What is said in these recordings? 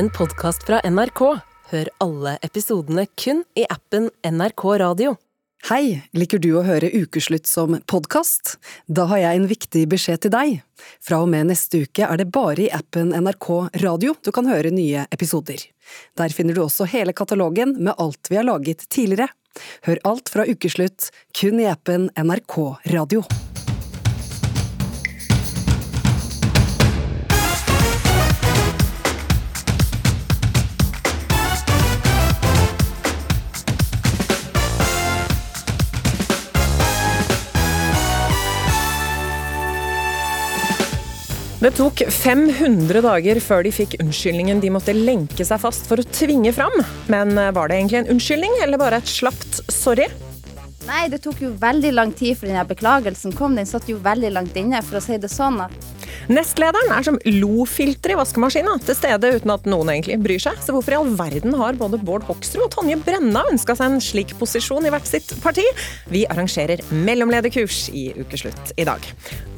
en podkast fra NRK. Hør alle episodene kun i appen NRK Radio. Hei, liker du å høre Ukeslutt som podkast? Da har jeg en viktig beskjed til deg. Fra og med neste uke er det bare i appen NRK Radio du kan høre nye episoder. Der finner du også hele katalogen med alt vi har laget tidligere. Hør alt fra Ukeslutt kun i appen NRK Radio. Det tok 500 dager før de fikk unnskyldningen de måtte lenke seg fast for å tvinge fram. Men eh, var det egentlig en unnskyldning, eller bare et slapt sorry? Nei, det tok jo veldig lang tid før den beklagelsen kom. Den satt jo veldig langt inne, for å si det sånn. Nestlederen er som lo-filter i vaskemaskina, til stede uten at noen egentlig bryr seg. Så hvorfor i all verden har både Bård Hoksrud og Tonje Brenna ønska seg en slik posisjon i hvert sitt parti? Vi arrangerer mellomlederkurs i ukeslutt i dag.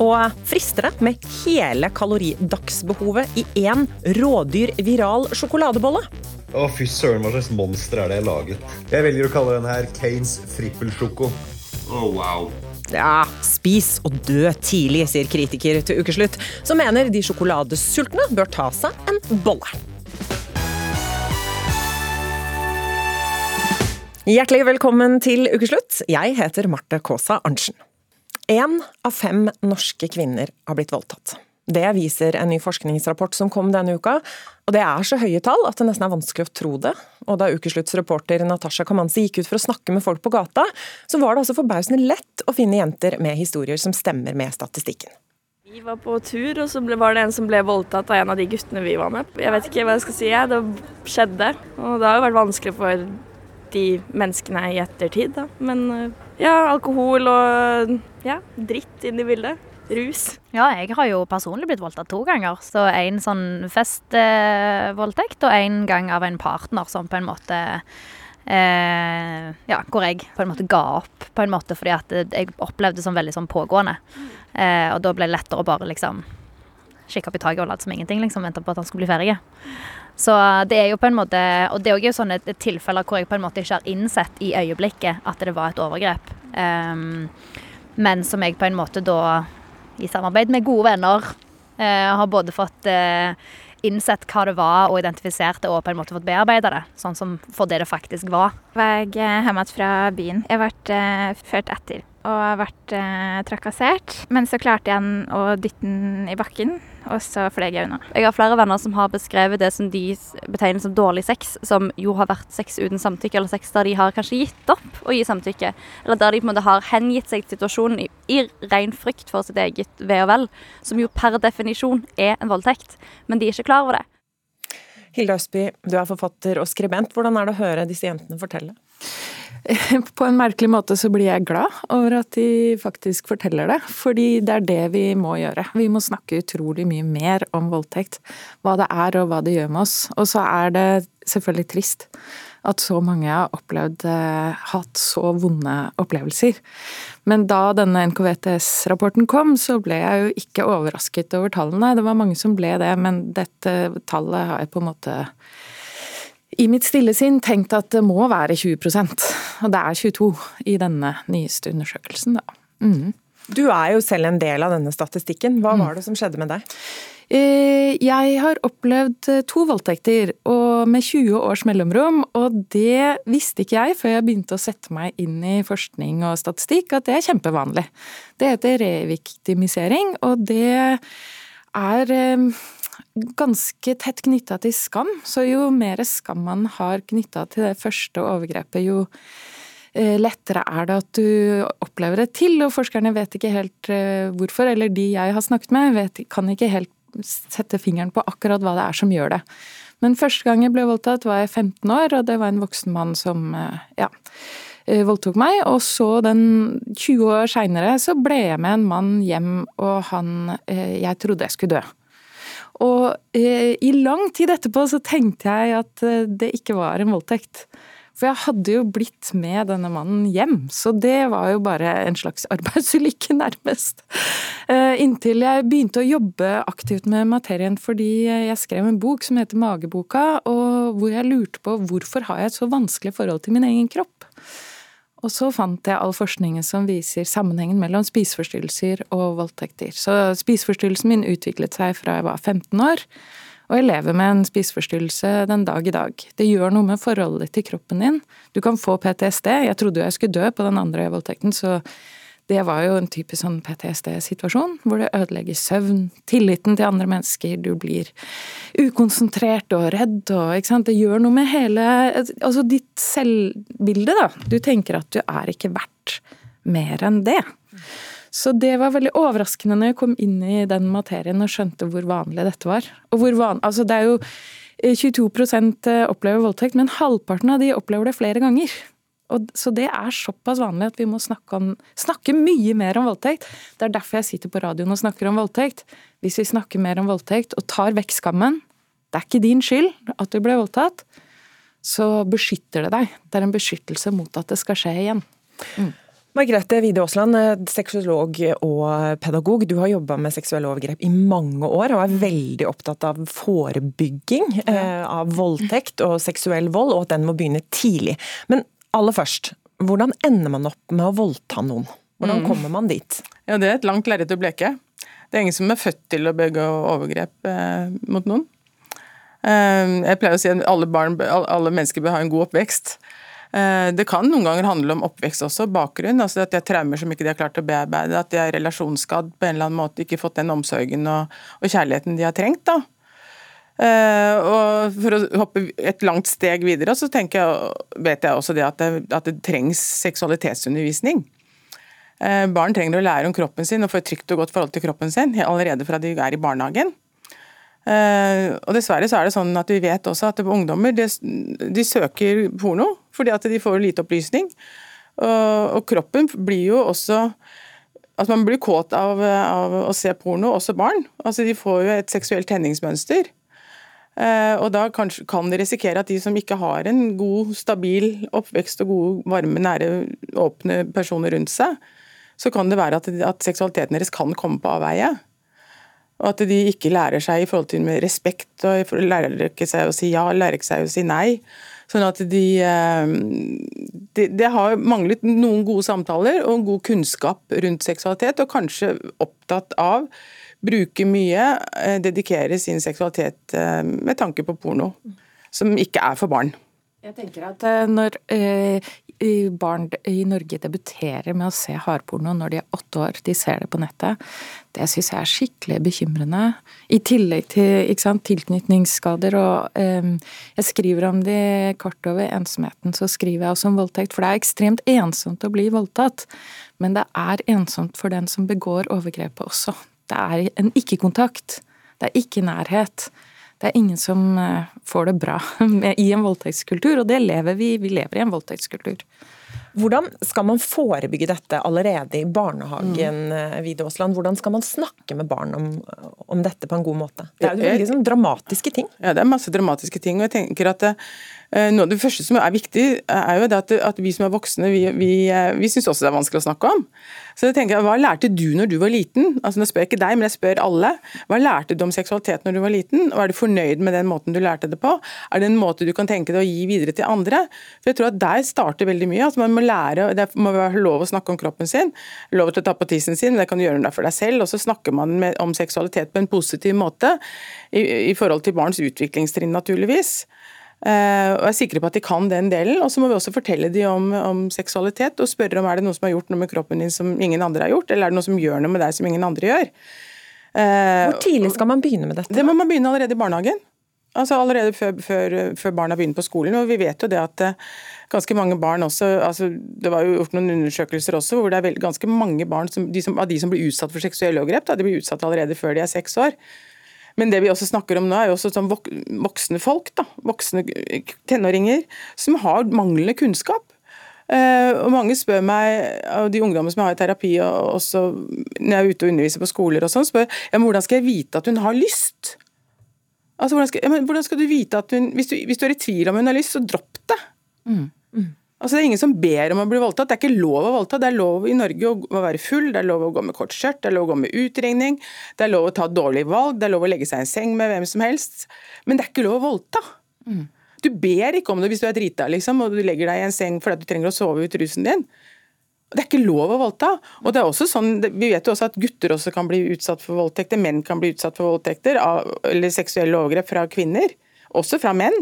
Og frister det med hele kaloridagsbehovet i én rådyr viral sjokoladebolle? Å, fy søren, hva slags monster er det jeg laget? Jeg velger å kalle den her Kanes frippelsjoko. Oh, wow. Ja, spis og dø tidlig, sier kritiker til ukeslutt, som mener de sjokoladesultne bør ta seg en bolle. Hjertelig velkommen til ukeslutt. Jeg heter Marte Kaasa Arntzen. Én av fem norske kvinner har blitt voldtatt. Det viser en ny forskningsrapport som kom denne uka. Og det er så høye tall at det nesten er vanskelig å tro det. Og da Ukeslutts reporter Natasha Kamanzi gikk ut for å snakke med folk på gata, så var det altså forbausende lett å finne jenter med historier som stemmer med statistikken. Vi var på tur, og så var det en som ble voldtatt av en av de guttene vi var med. Jeg vet ikke hva jeg skal si. Det skjedde. Og det har jo vært vanskelig for de menneskene i ettertid, da. Men ja, alkohol og ja, dritt inn i bildet rus. Ja, jeg har jo personlig blitt voldtatt to ganger. Så en sånn festvoldtekt, og en gang av en partner som på en måte eh, Ja, hvor jeg på en måte ga opp, på en måte fordi at jeg opplevde det som veldig sånn pågående. Eh, og da ble det lettere å bare liksom kikke opp i taket og late som ingenting, liksom, vente på at han skulle bli ferdig. Så det er jo på en måte Og det er jo sånne tilfeller hvor jeg på en måte ikke har innsett i øyeblikket at det var et overgrep. Um, men som jeg på en måte da i samarbeid med gode venner. Jeg har både fått eh, innsett hva det var og identifisert det, og på en måte fått bearbeida det, sånn som for det det faktisk var. Jeg er hjemme fra byen. Jeg ble eh, ført etter og ble eh, trakassert. Men så klarte jeg å dytte den i bakken, og så fløy jeg unna. Jeg har flere venner som har beskrevet det som de betegner som dårlig sex, som jo har vært sex uten samtykke, eller sex der de har kanskje gitt opp å gi samtykke. Eller der de på en måte har hengitt seg til situasjonen i, i ren frykt for sitt eget ve og vel, som jo per definisjon er en voldtekt. Men de er ikke klar over det. Hilde Østby, du er forfatter og skribent. Hvordan er det å høre disse jentene fortelle? På en merkelig måte så blir jeg glad over at de faktisk forteller det, fordi det er det vi må gjøre. Vi må snakke utrolig mye mer om voldtekt. Hva det er og hva det gjør med oss. Og så er det selvfølgelig trist at så mange har opplevd eh, hatt så vonde opplevelser. Men da denne NKVTS-rapporten kom, så ble jeg jo ikke overrasket over tallene. Det var mange som ble det, men dette tallet har jeg på en måte i mitt stille sinn tenkt at det må være 20% og det er 22 i denne nyeste undersøkelsen, da. Mm. Du er jo selv en del av denne statistikken. Hva var det som skjedde med deg? Eh, jeg har opplevd eh, to voldtekter, med 20 års mellomrom. Og det visste ikke jeg før jeg begynte å sette meg inn i forskning og statistikk, at det er kjempevanlig. Det heter reviktimisering, og det er eh, ganske tett knytta til skam. Så jo mer skam man har knytta til det første overgrepet, jo lettere er det at du opplever det til. Og forskerne vet ikke helt hvorfor, eller de jeg har snakket med, vet, kan ikke helt sette fingeren på akkurat hva det er som gjør det. Men første gang jeg ble voldtatt, var jeg 15 år, og det var en voksen mann som eh, ja, voldtok meg. Og så den 20 år seinere så ble jeg med en mann hjem, og han Jeg trodde jeg skulle dø. Og eh, i lang tid etterpå så tenkte jeg at eh, det ikke var en voldtekt. For jeg hadde jo blitt med denne mannen hjem, så det var jo bare en slags arbeidsulykke, nærmest. Eh, inntil jeg begynte å jobbe aktivt med materien fordi jeg skrev en bok som heter Mageboka, og hvor jeg lurte på hvorfor har jeg et så vanskelig forhold til min egen kropp. Og så fant jeg all forskningen som viser sammenhengen mellom spiseforstyrrelser og voldtekter. Så spiseforstyrrelsen min utviklet seg fra jeg var 15 år. Og jeg lever med en spiseforstyrrelse den dag i dag. Det gjør noe med forholdet til kroppen din. Du kan få PTSD. Jeg trodde jo jeg skulle dø på den andre voldtekten, så det var jo en typisk sånn PTSD-situasjon, hvor det ødelegger søvn, tilliten til andre mennesker, du blir ukonsentrert og redd og ikke sant. Det gjør noe med hele Altså ditt selvbilde, da. Du tenker at du er ikke verdt mer enn det. Så det var veldig overraskende når jeg kom inn i den materien og skjønte hvor vanlig dette var. Og hvor van, altså det er jo 22 eh, eh, opplever voldtekt, men halvparten av de opplever det flere ganger. Og, så det er såpass vanlig at vi må snakke, om, snakke mye mer om voldtekt. Det er derfor jeg sitter på radioen og snakker om voldtekt. Hvis vi snakker mer om voldtekt og tar vekk skammen, det er ikke din skyld at du ble voldtatt, så beskytter det deg. Det er en beskyttelse mot at det skal skje igjen. Mm. Margrethe Wide Aasland, eh, sexolog og pedagog. Du har jobba med seksuelle overgrep i mange år, og er veldig opptatt av forebygging eh, av voldtekt og seksuell vold, og at den må begynne tidlig. Men aller først, hvordan ender man opp med å voldta noen? Hvordan mm. kommer man dit? Ja, Det er et langt lerret å bleke. Det er ingen som er født til å begå overgrep eh, mot noen. Eh, jeg pleier å si at alle, barn, alle mennesker bør ha en god oppvekst. Eh, det kan noen ganger handle om oppvekst også, bakgrunn. altså At de har traumer som ikke de har klart å bearbeide. At de er relasjonsskadd på en eller annen måte, ikke fått den omsorgen og, og kjærligheten de har trengt. da. Uh, og For å hoppe et langt steg videre, så jeg, vet jeg også det at, det at det, trengs seksualitetsundervisning. Uh, barn trenger å lære om kroppen sin og få et trygt og godt forhold til kroppen sin allerede fra de er i barnehagen. Uh, og Dessverre så er det sånn at vi vet også at ungdommer de, de søker porno fordi at de får lite opplysning. Og, og kroppen blir jo også at man blir kåt av, av, å se porno, også barn. Altså De får jo et seksuelt tenningsmønster. Uh, og da kan, kan de risikere at de som ikke har en god, stabil oppvekst og gode, varme, nære, åpne personer rundt seg, så kan det være at, at seksualiteten deres kan komme på avveie. Og at de ikke lærer seg i forhold til med respekt, og lærer ikke seg å si ja, lærer ikke seg å si nei. Sånn at de, Det de, de, har manglet noen gode samtaler og god kunnskap rundt seksualitet, og kanskje opptatt av bruke mye, eh, dedikere sin seksualitet eh, med tanke på porno, som ikke er for barn. Jeg tenker at når barn i Norge debuterer med å se hardporno når de er åtte år, de ser det på nettet, det syns jeg er skikkelig bekymrende. I tillegg til sant, tilknytningsskader og um, Jeg skriver om det kort over ensomheten, så skriver jeg også om voldtekt. For det er ekstremt ensomt å bli voldtatt. Men det er ensomt for den som begår overgrepet også. Det er en ikke-kontakt. Det er ikke nærhet. Det er ingen som eh, får det bra i en voldtektskultur, og det lever vi. Vi lever i en voldtektskultur. Hvordan skal man forebygge dette allerede i barnehagen, mm. Aasland? Hvordan skal man snakke med barn om, om, dette på en god måte? Det er jo veldig sånn, dramatiske ting. Ja, det er masse dramatiske ting. og jeg tenker at det, eh, noe av det første som er viktig, er jo det at, at vi som er voksne, vi, vi, eh, vi syns også det er vanskelig å snakke om. Så jeg tenker, Hva lærte du når du var liten? Altså Nå spør jeg ikke deg, men jeg spør alle. Hva lærte du om seksualitet når du var liten? Og Er du fornøyd med den måten du lærte det på? Er det en måte du kan tenke deg å gi videre til andre? For jeg tror at Der starter veldig mye. altså Man må lære, Det må være lov å snakke om kroppen sin, lov til å ta på tissen sin, men det kan du gjøre for deg selv. Og så snakker man med, om seksualitet på en positiv måte i, i forhold til barns utviklingstrinn, naturligvis. Uh, og er sikre på at de kan den delen. Og så må vi også fortelle dem om, om, seksualitet og spørre om er det noe som har gjort noe med kroppen din som ingen andre har gjort, eller er det noe som gjør noe med deg som ingen andre gjør. Uh, Hvor tidlig skal man begynne med dette? Det må man begynne allerede i barnehagen. Altså Allerede før, før, før barna begynner på skolen. og Vi vet jo det at uh, ganske mange barn også altså Det var jo gjort noen undersøkelser også hvor det er ganske mange barn som, de som, av de som blir utsatt for seksuelle overgrep, da, de blir utsatt allerede før de er seks år. Men det vi også snakker om nå, er jo også sånn voksne folk, da, voksne tenåringer, som har manglende kunnskap. Uh, og Mange spør meg, av de ungdommene som jeg har i terapi, og også når jeg er ute og underviser på skoler, og sånn, spør men hvordan skal jeg vite at hun har lyst? Altså, hvordan skal, ja, hvordan skal du vite at hun, hvis du, hvis du, er i tvil om hun har lyst, så dropp det. Mm. Altså Det er ingen som ber om å bli voldtatt. Det er ikke lov å voldta. Det er lov i Norge å være full, det er lov å gå med kort skjørt, det er lov å gå med utringning, det er lov å ta dårlige valg, det er lov å legge seg i en seng med hvem som helst. Men det er ikke lov å voldta. Du ber ikke om det hvis du er drita liksom, og du legger deg i en seng fordi du trenger å sove ut rusen din. Det er ikke lov å voldta. Og det er også sånn, Vi vet jo også at gutter også kan bli utsatt for voldtekter, menn kan bli utsatt for voldtekter eller seksuelle overgrep fra kvinner også fra menn.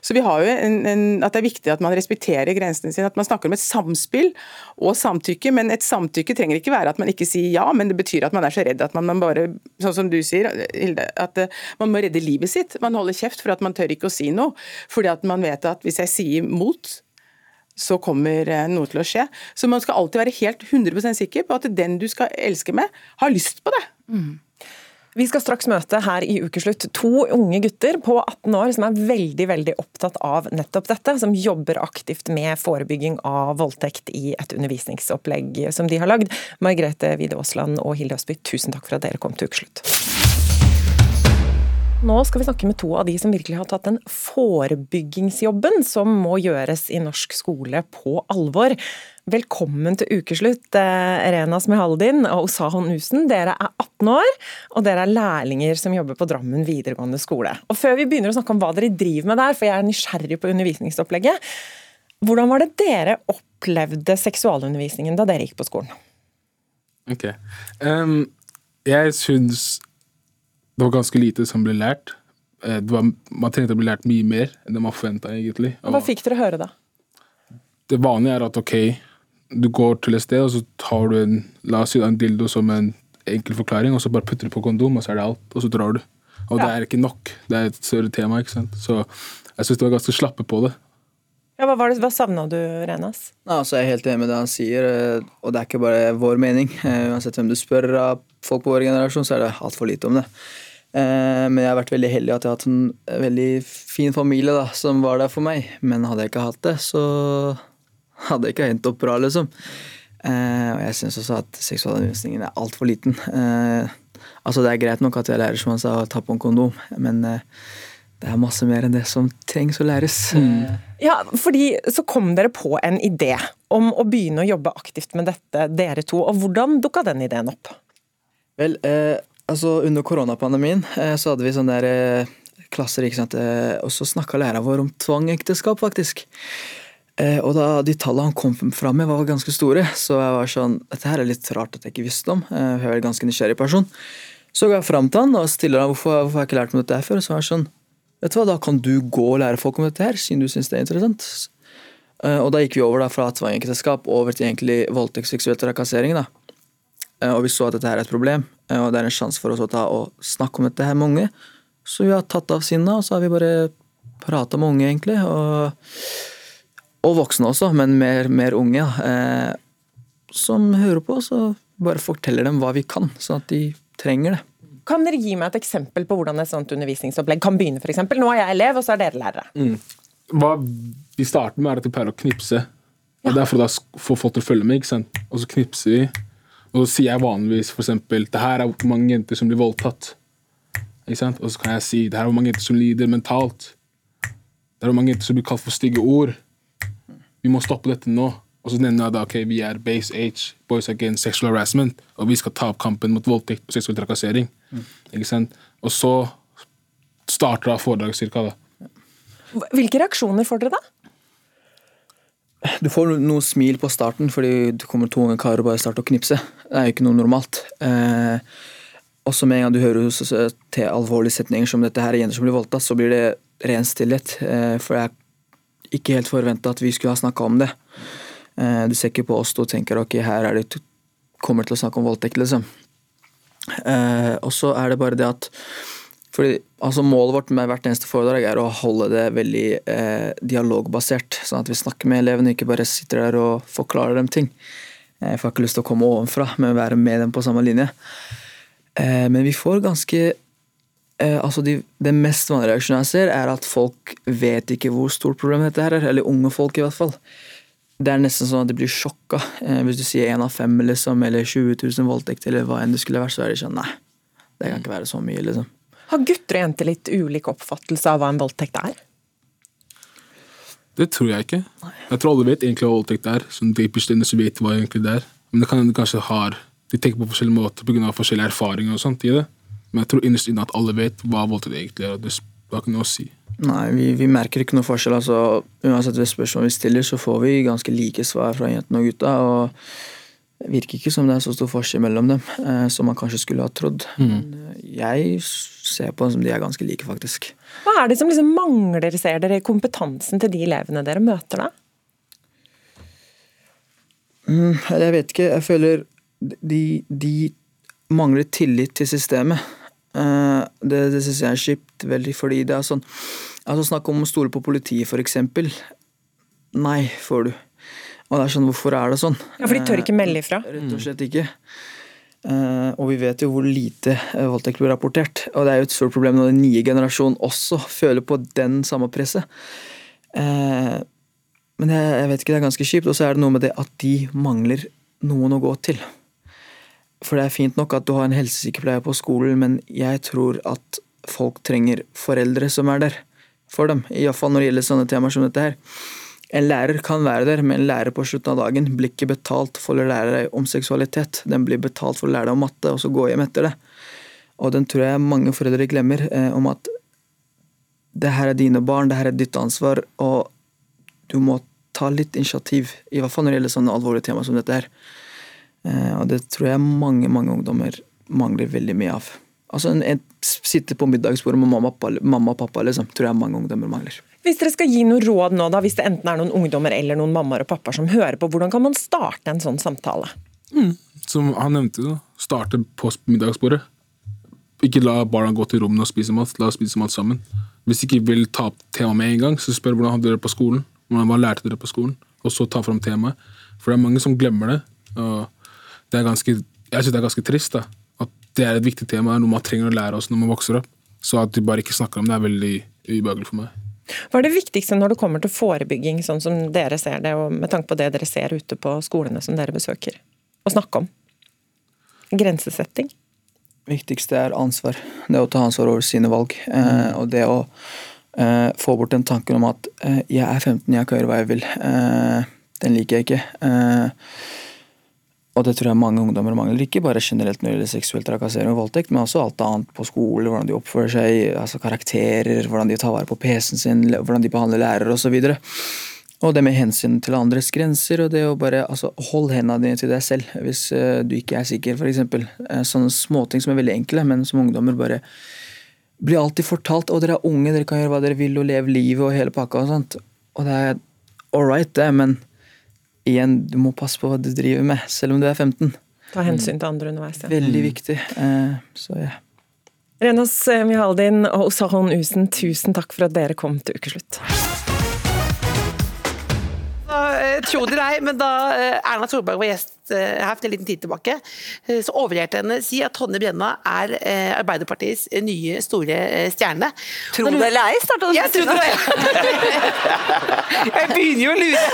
Så vi har jo en, en, at Det er viktig at man respekterer grensene sine, at man snakker om et samspill og samtykke. Men et samtykke trenger ikke være at man ikke sier ja, men det betyr at man er så redd at man, man bare, sånn som du sier, Hilde, at uh, man må redde livet sitt. Man holder kjeft for at man tør ikke å si noe. Fordi at man vet at hvis jeg sier mot, så kommer uh, noe til å skje. Så man skal alltid være helt 100% sikker på at den du skal elske med, har lyst på det. Mm. Vi skal straks møte her i Ukeslutt to unge gutter på 18 år som er veldig veldig opptatt av nettopp dette, som jobber aktivt med forebygging av voldtekt i et undervisningsopplegg som de har lagd. Margrethe Wide Aasland og Hilde Østby, tusen takk for at dere kom til Ukeslutt. Nå skal vi snakke med to av de som virkelig har tatt den forebyggingsjobben som må gjøres i norsk skole på alvor. Velkommen til ukeslutt, eh, Rena Smehaldin og Osahon Nusen. Dere er 18 år, og dere er lærlinger som jobber på Drammen videregående skole. Og Før vi begynner å snakke om hva dere driver med der, for jeg er nysgjerrig på undervisningsopplegget, hvordan var det dere opplevde seksualundervisningen da dere gikk på skolen? Ok. Um, jeg syns det var ganske lite som ble lært. Eh, var, man trengte å bli lært mye mer enn det man forventa, egentlig. Og hva fikk dere høre da? Det vanlige er at ok, du går til et sted, og så tar du en, la oss si en dildo som en enkel forklaring, og så bare putter du på kondom, og så er det alt, og så drar du. Og ja. det er ikke nok. Det er et større tema. ikke sant? Så jeg syns det var ganske slappe på det. Ja, Hva, var det, hva savna du, Renas? Altså, jeg er helt enig med det han sier, eh, og det er ikke bare vår mening. Eh, uansett hvem du spør av folk på vår generasjon, så er det altfor lite om det. Eh, men jeg har vært veldig heldig at jeg har hatt en veldig fin familie da, som var der for meg. Men hadde jeg ikke hatt det, så hadde jeg ikke endt opp bra, liksom. Eh, og jeg syns også at seksualundervisningen er altfor liten. Eh, altså Det er greit nok at jeg lærer som han sa, å ta på en kondom, men det er masse mer enn det som trengs å læres. Mm. Ja, fordi Så kom dere på en idé om å begynne å jobbe aktivt med dette, dere to. og Hvordan dukka den ideen opp? Vel, eh, altså Under koronapandemien eh, så hadde vi sånne der, eh, klasser, ikke sant? og så snakka læreren vår om tvangekteskap, faktisk. Eh, og da de tallene han kom fram med, var ganske store, så jeg var sånn Dette her er litt rart at jeg ikke visste om. Eh, jeg er en ganske nysgjerrig person. Så går jeg fram til han og stiller han hvorfor, hvorfor har jeg ikke lært om dette her før. Så var jeg sånn Vet du hva, da kan du gå og lære folk om dette her, siden du syns det er interessant. Eh, og da gikk vi over da fra tvangekteskap over til egentlig voldtekt, seksuell trakassering. da. Og vi så at dette her er et problem, og det er en sjanse for oss å ta og snakke om dette her med unge. Så vi har tatt av sinna, og så har vi bare prata med unge, egentlig. og og voksne også, men mer, mer unge, eh, som hører på. Så bare forteller dem hva vi kan, sånn at de trenger det. Kan dere gi meg et eksempel på hvordan et sånt undervisningsopplegg kan begynne? For eksempel? Nå er jeg elev, og så er dere lærere. Mm. Hva vi starter med, er at vi pleier å knipse. Og Det er for å få folk til å følge med. ikke sant? Og så knipser vi. Og så sier jeg vanligvis eksempel, det her er hvor mange jenter som blir voldtatt. Ikke sant? Og så kan jeg si det her er hvor mange jenter som lider mentalt. Det er hvor mange jenter som blir kalt for stygge ord vi må stoppe dette nå. Og så nevner jeg da ok, vi er Base Age, Boys Against Sexual Harassment, og vi skal ta opp kampen mot voldtekt og seksuell trakassering. Mm. Ikke sant? Og så starter da foredraget cirka. da. Hvilke reaksjoner får dere da? Du får noe smil på starten, fordi det kommer to unge karer og bare starter å knipse. Det er jo ikke noe normalt. Eh, også med en gang du hører til alvorlige setninger som dette her er jenter som blir voldtatt, så blir det ren stillhet. Eh, for jeg er ikke helt forventa at vi skulle ha snakka om det. Eh, du ser ikke på oss og tenker ok, her er det kommer til å snakke om voldtekt, liksom. Eh, og så er det bare det at fordi, altså Målet vårt med hvert eneste foredrag er å holde det veldig eh, dialogbasert. Sånn at vi snakker med elevene, ikke bare sitter der og forklarer dem ting. Jeg får ikke lyst til å komme ovenfra, men være med dem på samme linje. Eh, men vi får ganske eh, altså de, Det mest vanlige reaksjonen jeg ser, er at folk vet ikke hvor stort problem dette her er. Eller unge folk, i hvert fall. Det er nesten sånn at de blir sjokka. Eh, hvis du sier én av fem liksom, eller 20 000 voldtekter, eller hva enn det skulle vært, så er de sånn Nei, det kan ikke være så mye, liksom. Har gutter og jenter litt ulik oppfattelse av hva en voldtekt er? Det tror jeg ikke. Jeg tror alle vet egentlig hva voldtekt er. Sånn inne så vet hva egentlig det er. Men det kan hende de kanskje har De tenker på forskjellige måter pga. forskjellige erfaringer og sånt i det. Men jeg tror innerst inne at alle vet hva voldtekt egentlig er. og Det har ikke noe å si. Nei, vi, vi merker ikke noe forskjell. altså Uansett hvilket spørsmål vi stiller, så får vi ganske like svar fra jentene og gutta. og virker ikke som det er så stor forskjell mellom dem eh, som man kanskje skulle ha trodd. Mm. Men eh, jeg ser på dem som de er ganske like, faktisk. Hva er det som liksom mangler, ser dere, i kompetansen til de elevene dere møter da? Mm, jeg vet ikke. Jeg føler de, de mangler tillit til systemet. Eh, det det syns jeg er kjipt, veldig, fordi det er sånn Altså Snakk om å stole på politiet, for eksempel. Nei, får du. Og det er sånn, hvorfor er det sånn? Ja, For de tør ikke melde ifra? Eh, Rett og slett ikke. Eh, og vi vet jo hvor lite eh, voldtekt blir rapportert. Og det er jo et stort problem når den nye generasjonen også føler på den samme presset. Men jeg, jeg vet ikke, det er ganske kjipt. Og så er det noe med det at de mangler noen å gå til. For det er fint nok at du har en helsesykepleier på skolen, men jeg tror at folk trenger foreldre som er der for dem. Iallfall når det gjelder sånne temaer som dette her. En lærer kan være der, men en lærer på slutten av dagen blir ikke betalt for å lære deg om seksualitet. Den blir betalt for å lære deg om matte, og så gå hjem etter det. Og den tror jeg mange foreldre glemmer, eh, om at det her er dine barn, det her er ditt ansvar, og du må ta litt initiativ. I hvert fall når det gjelder sånne alvorlige tema som dette her. Eh, og det tror jeg mange, mange ungdommer mangler veldig mye av. Altså en, en Sitte på middagsbordet med mamma, mamma og pappa, liksom, tror jeg mange ungdommer mangler. Hvis dere skal gi noe råd nå, da, hvis det enten er noen ungdommer eller noen mammaer og pappaer som hører på, hvordan kan man starte en sånn samtale? Som han nevnte, da, starte på middagsbordet. Ikke la barna gå til rommene og spise mat. La oss spise mat sammen. Hvis de ikke vil ta opp temaet med en gang, så spør hvordan hadde dere på skolen. Hvordan, hva lærte dere på skolen? Og så ta fram temaet. For det er mange som glemmer det. Og det er ganske, jeg synes det er ganske trist da, at det er et viktig tema, noe man trenger å lære oss når man vokser opp. Så at de bare ikke snakker om det, er veldig ubehagelig for meg. Hva er det viktigste når det kommer til forebygging, sånn som dere ser det, og med tanke på det dere ser ute på skolene som dere besøker? Å snakke om? Grensesetting? Det viktigste er ansvar. Det å ta ansvar over sine valg. Eh, og det å eh, få bort den tanken om at eh, jeg er 15, jeg kan gjøre hva jeg vil. Eh, den liker jeg ikke. Eh, og det tror jeg mange ungdommer mangler. Ikke bare generelt når det gjelder seksuell trakassering og voldtekt, men også alt annet på skole. Hvordan de oppfører seg, altså karakterer, hvordan de tar vare på PC-en sin, hvordan de behandler lærere osv. Og det med hensyn til andres grenser, og det å bare altså, Hold hendene dine til deg selv hvis uh, du ikke er sikker, f.eks. Uh, sånne småting som er veldig enkle, men som ungdommer bare blir alltid fortalt. Og dere er unge, dere kan gjøre hva dere vil og leve livet og hele pakka og sånt. Og det er all right, det, men igjen, du må passe på hva du driver med, selv om du er 15. Ta hensyn til andre underveis. Ja. Veldig viktig. Eh, så ja. Renas eh, Mihaldin og Osahon Usen, tusen takk for at dere kom til Ukeslutt. Eh, Tro det eller ei, men da eh, Erna Solberg var gjest eh, her for en liten tid tilbake, så overhørte henne henne si at Tonje Brenna er Arbeiderpartiets nye store stjerne. Tro det eller ei, starta du Jeg trodde det. Jeg begynner jo å lure.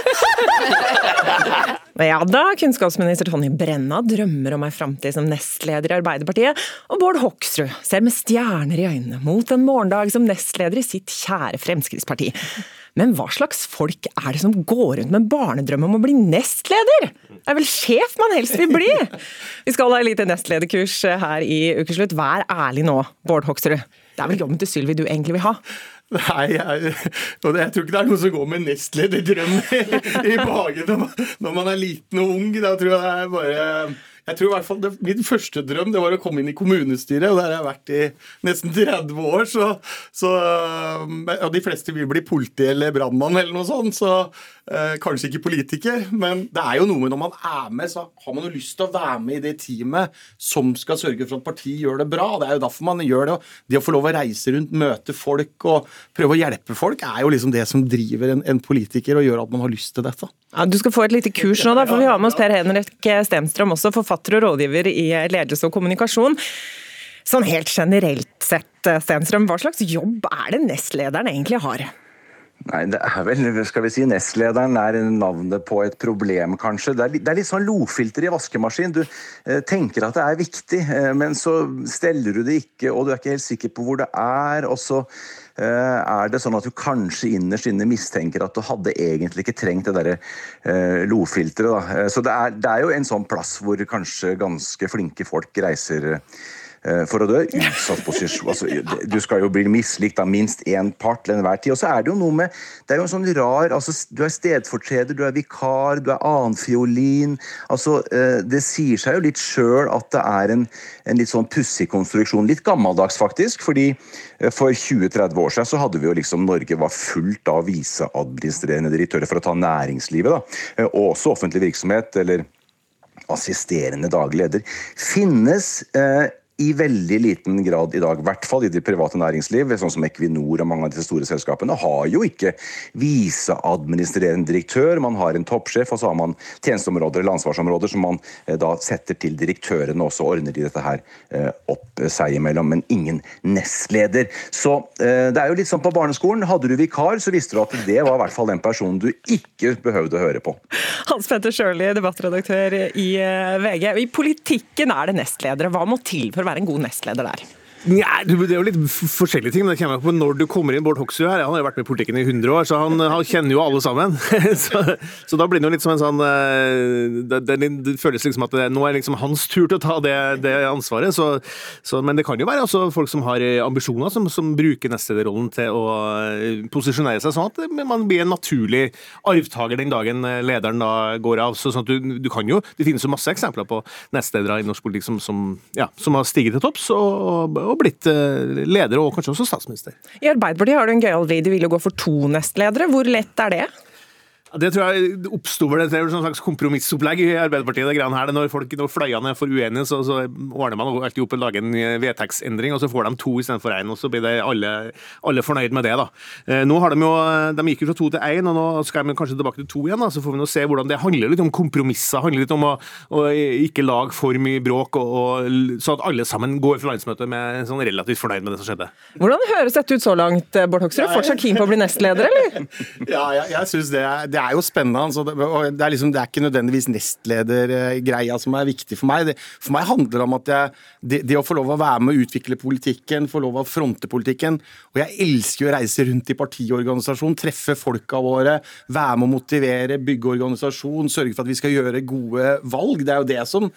Ja da, kunnskapsminister Tonje Brenna drømmer om ei framtid som nestleder i Arbeiderpartiet, og Bård Hoksrud ser med stjerner i øynene mot en morgendag som nestleder i sitt kjære Fremskrittsparti. Men hva slags folk er det som går rundt med barnedrøm om å bli nestleder? Det er vel sjef man helst vil bli? Vi skal ha lite nestlederkurs her i Ukeslutt. Vær ærlig nå, Bård Hoksrud. Det er vel jobben til Sylvi du egentlig vil ha? Nei, jeg, og jeg tror ikke det er noen som går med nestlederdrøm i, i magen når man er liten og ung. Da tror jeg det er bare jeg tror i hvert fall det, Min første drøm det var å komme inn i kommunestyret, og der har jeg vært i nesten 30 år. Så, så, og de fleste vil bli politi eller brannmann eller noe sånt, så eh, kanskje ikke politiker. Men det er jo noe med når man er med, så har man jo lyst til å være med i det teamet som skal sørge for at partiet gjør det bra. Det er jo derfor man gjør det. og Det å få lov å reise rundt, møte folk og prøve å hjelpe folk, er jo liksom det som driver en, en politiker og gjør at man har lyst til dette. Ja, du skal få et lite kurs nå, da, for vi har med oss Per Henrik Stenstrøm, også forfatter og rådgiver i ledelse og kommunikasjon. Sånn helt generelt sett, Stenstrøm, hva slags jobb er det nestlederen egentlig har? Nei, det er vel, skal vi si, Nestlederen er navnet på et problem, kanskje. Det er, det er litt sånn lofilter i vaskemaskin. Du eh, tenker at det er viktig, eh, men så steller du det ikke, og du er ikke helt sikker på hvor det er. og så eh, er det sånn at du kanskje innerst inne mistenker at du hadde egentlig ikke trengt det derre eh, lofilteret. Eh, Så det er, det er jo en sånn plass hvor kanskje ganske flinke folk reiser eh, for å dø. Utsatt posisjon. Altså, du skal jo bli mislikt av minst én part til enhver tid. Og så er det jo noe med Det er jo en sånn rar altså, Du er stedfortreder, du er vikar, du er annenfiolin. Altså, eh, det sier seg jo litt sjøl at det er en, en litt sånn pussig konstruksjon. Litt gammeldags, faktisk. fordi eh, for 20-30 år siden så hadde vi jo liksom Norge var fullt av viseadministrerende direktører for å ta næringslivet. da, Eh, Og også offentlig virksomhet. eller assisterende daglig leder, finnes eh, i veldig liten grad i dag, i hvert fall i det private næringsliv, sånn som Equinor og mange av disse store selskapene, har jo ikke viseadministrerende direktør. Man har en toppsjef, og så har man tjenesteområder eller ansvarsområder som man eh, da setter til direktørene, og så ordner de dette her eh, opp eh, seg imellom, men ingen nestleder. Så det er jo litt sånn på barneskolen. Hadde du vikar, så visste du at det var i hvert fall den personen du ikke behøvde å høre på. Hans Petter Sjøli, debattredaktør i VG. I politikken er det nestledere. Hva må til for være en god nestleder der? Nei, det er jo litt forskjellige ting. men det kommer på når du kommer inn. Bård Hoksrud her, han har jo vært med i politikken i 100 år, så han, han kjenner jo alle sammen. så, så da blir det jo litt som en sånn eh, det, det, det føles liksom at det, nå er liksom hans tur til å ta det, det ansvaret. Så, så, men det kan jo være også folk som har eh, ambisjoner, som, som bruker nestlederrollen til å eh, posisjonere seg sånn at man blir en naturlig arvtaker den dagen lederen da går av. Så, sånn at du, du kan jo, Det finnes jo masse eksempler på nestledere i norsk politikk som, som, ja, som har stiget til topps og, og blitt eh, leder, og kanskje også statsminister. I Arbeiderpartiet har du en gøyal vri. De vil jo gå for to nestledere. Hvor lett er det? Det tror jeg oppsto vel et slags kompromissopplegg i Arbeiderpartiet. det greiene her. Når, folk, når fløyene er for uenige, så, så ordner man alltid opp og lager en vedtektsendring, og så får de to istedenfor én, og så blir det alle, alle fornøyd med det. da. Eh, Nå har De jo, de gikk jo fra to til én, og nå skal de kanskje tilbake til to igjen. da, Så får vi nå se hvordan det handler litt om kompromisser. handler litt om å, å ikke lage for mye bråk, og, og, så at alle sammen går fra landsmøtet med sånn relativt fornøyd med det som skjedde. Hvordan høres dette ut så langt, Bård Hoksrud? Fortsatt keen på å bli nestleder, eller? Ja, jeg, jeg synes det, er, det er jo spennende. Altså, det, det, er liksom, det er ikke nødvendigvis nestledergreia som er viktig for meg. Det, for meg handler det om at jeg, det, å få lov å være med å utvikle politikken, få lov å fronte politikken. Og jeg elsker å reise rundt i partiorganisasjonen, treffe folka våre, være med å motivere, bygge organisasjon, sørge for at vi skal gjøre gode valg. Det er jo det som,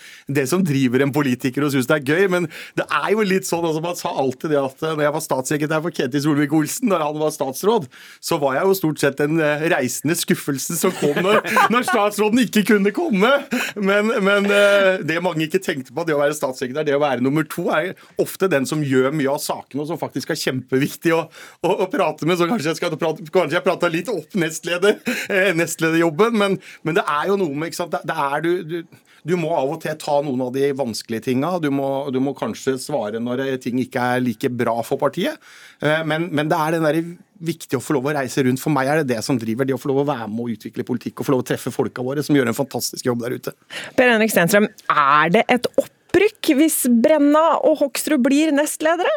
som driver en politiker og syns det er gøy. Men det er jo litt sånn, altså, man sa alltid det at når jeg var statssekretær for Ketil Solvik-Olsen, når han var statsråd, så var jeg jo stort sett en eh, reisende skuffelse som kom når, når statsråden ikke kunne komme. Men, men eh, det mange ikke tenkte på, det å være statssekretær, det å være nummer to, er ofte den som gjør mye av sakene, og som faktisk er kjempeviktig å, å, å prate med. Så kanskje jeg skal prate, kanskje jeg prata litt opp nestleder, eh, nestlederjobben, men, men det er jo noe med ikke sant? Det, det er du, du du må av og til ta noen av de vanskelige tinga. Du du må kanskje svare når ting ikke er like bra for partiet. Eh, Men, men det er den der viktig å få lov å reise rundt. For meg er det det som driver. Det å få lov å være med og utvikle politikk og få lov å treffe folka våre, som gjør en fantastisk jobb der ute. Per Henrik Stenstrøm, er det et opprykk hvis Brenna og Hoksrud blir nestledere?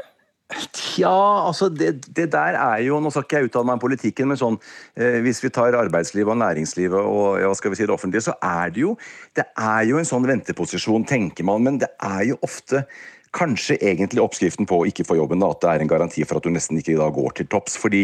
Ja, altså det, det der er jo Nå skal ikke jeg uttale meg om politikken, men sånn eh, hvis vi tar arbeidslivet og næringslivet og ja, skal vi si det offentlige, så er det jo Det er jo en sånn venteposisjon, tenker man, men det er jo ofte Kanskje egentlig oppskriften på å ikke få jobben, da, at det er en garanti for at du nesten ikke da går til topps. fordi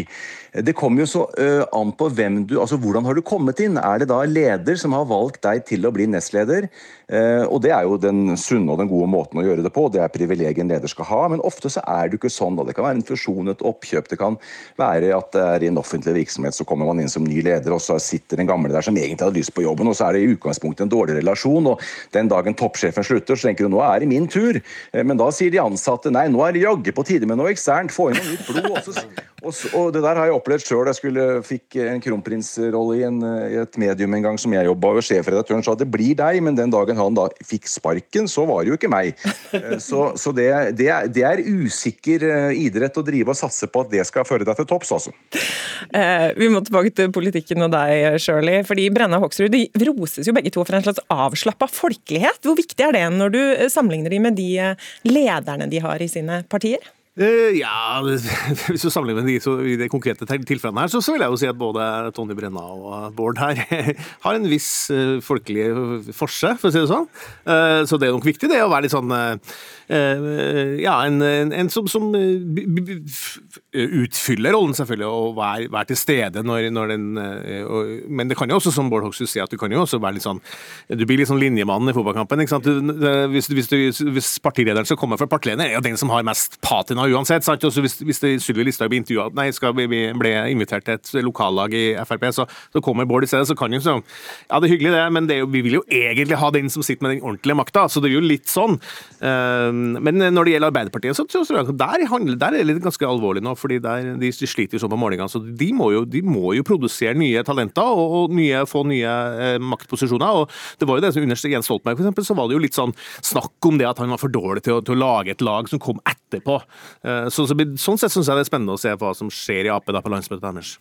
det kommer jo så ø, an på hvem du Altså hvordan har du kommet inn? Er det da leder som har valgt deg til å bli nestleder? Eh, og det er jo den sunne og den gode måten å gjøre det på. Det er privilegiet en leder skal ha. Men ofte så er det ikke sånn. da. Det kan være en fusjon, et oppkjøp. Det kan være at det er i en offentlig virksomhet så kommer man inn som ny leder, og så sitter den gamle der som egentlig hadde lyst på jobben, og så er det i utgangspunktet en dårlig relasjon. Og den dagen toppsjefen slutter, så tenker du nå er det min tur. Eh, Men da sier de ansatte nei, nå er det jaggu på tide med noe eksternt. Få inn noe nytt blod. Og, så, og, det der har jeg opplevd sjøl. Jeg skulle, fikk en kronprinsrolle i, en, i et medium en gang som jeg jobba, og sjefredaktøren sa det blir deg, men den dagen han da fikk sparken, så var det jo ikke meg. Eh, Så, så det, det, er, det er usikker eh, idrett å drive og satse på at det skal føre deg til topps, altså. Eh, vi må tilbake til politikken og deg, Shirley. fordi Brenna Hoksrud de roses jo begge to for en slags avslappa folkelighet. Hvor viktig er det når du eh, sammenligner de med de lederne de har i sine partier? Eh, ja, hvis du sammenligner med de, så, i de konkrete til- tilfellene her, så, så vil jeg jo si at både Tonje Brenna og Bård her har en viss uh, folkelig forse, for å si det sånn. Uh, så det er nok viktig det å være litt sånn eh, Ja, en, en, en som, som utfyller rollen, selvfølgelig, og være, være til stede når, når den og, Men det kan jo også, som Bård Hoksrud sier, at du kan jo også være litt sånn Du blir litt sånn linjemannen i fotballkampen. ikke sant? Du, det- hvis, hvis, hvis partilederen som kommer fra partilederen, er jo den som har mest patina uansett. sant? Også hvis, hvis Sylvi Listhaug blir intervjua Nei, skal vi bli, ble invitert til et lokallag i Frp, så, så kommer Bård i stedet, så kan jo sånn Ja, det er hyggelig, det, men det vi vil jo egentlig ha den som sitter med den ordentlige makta, så det er jo litt sånn. Eh, men når det gjelder Arbeiderpartiet, så tror jeg der, handler, der er det ganske alvorlig nå, fordi der, de sliter jo sånn på målingene. Så de må, jo, de må jo produsere nye talenter og, og nye, få nye eh, maktposisjoner. og Det var jo det som under Jens Stoltenberg, for eksempel, så var det jo litt sånn snakk om det at han var for dårlig til å, til å lage et lag som kom etterpå. Eh, så, så, sånn sett syns jeg det er spennende å se hva som skjer i Ap da på landsmøtet deres.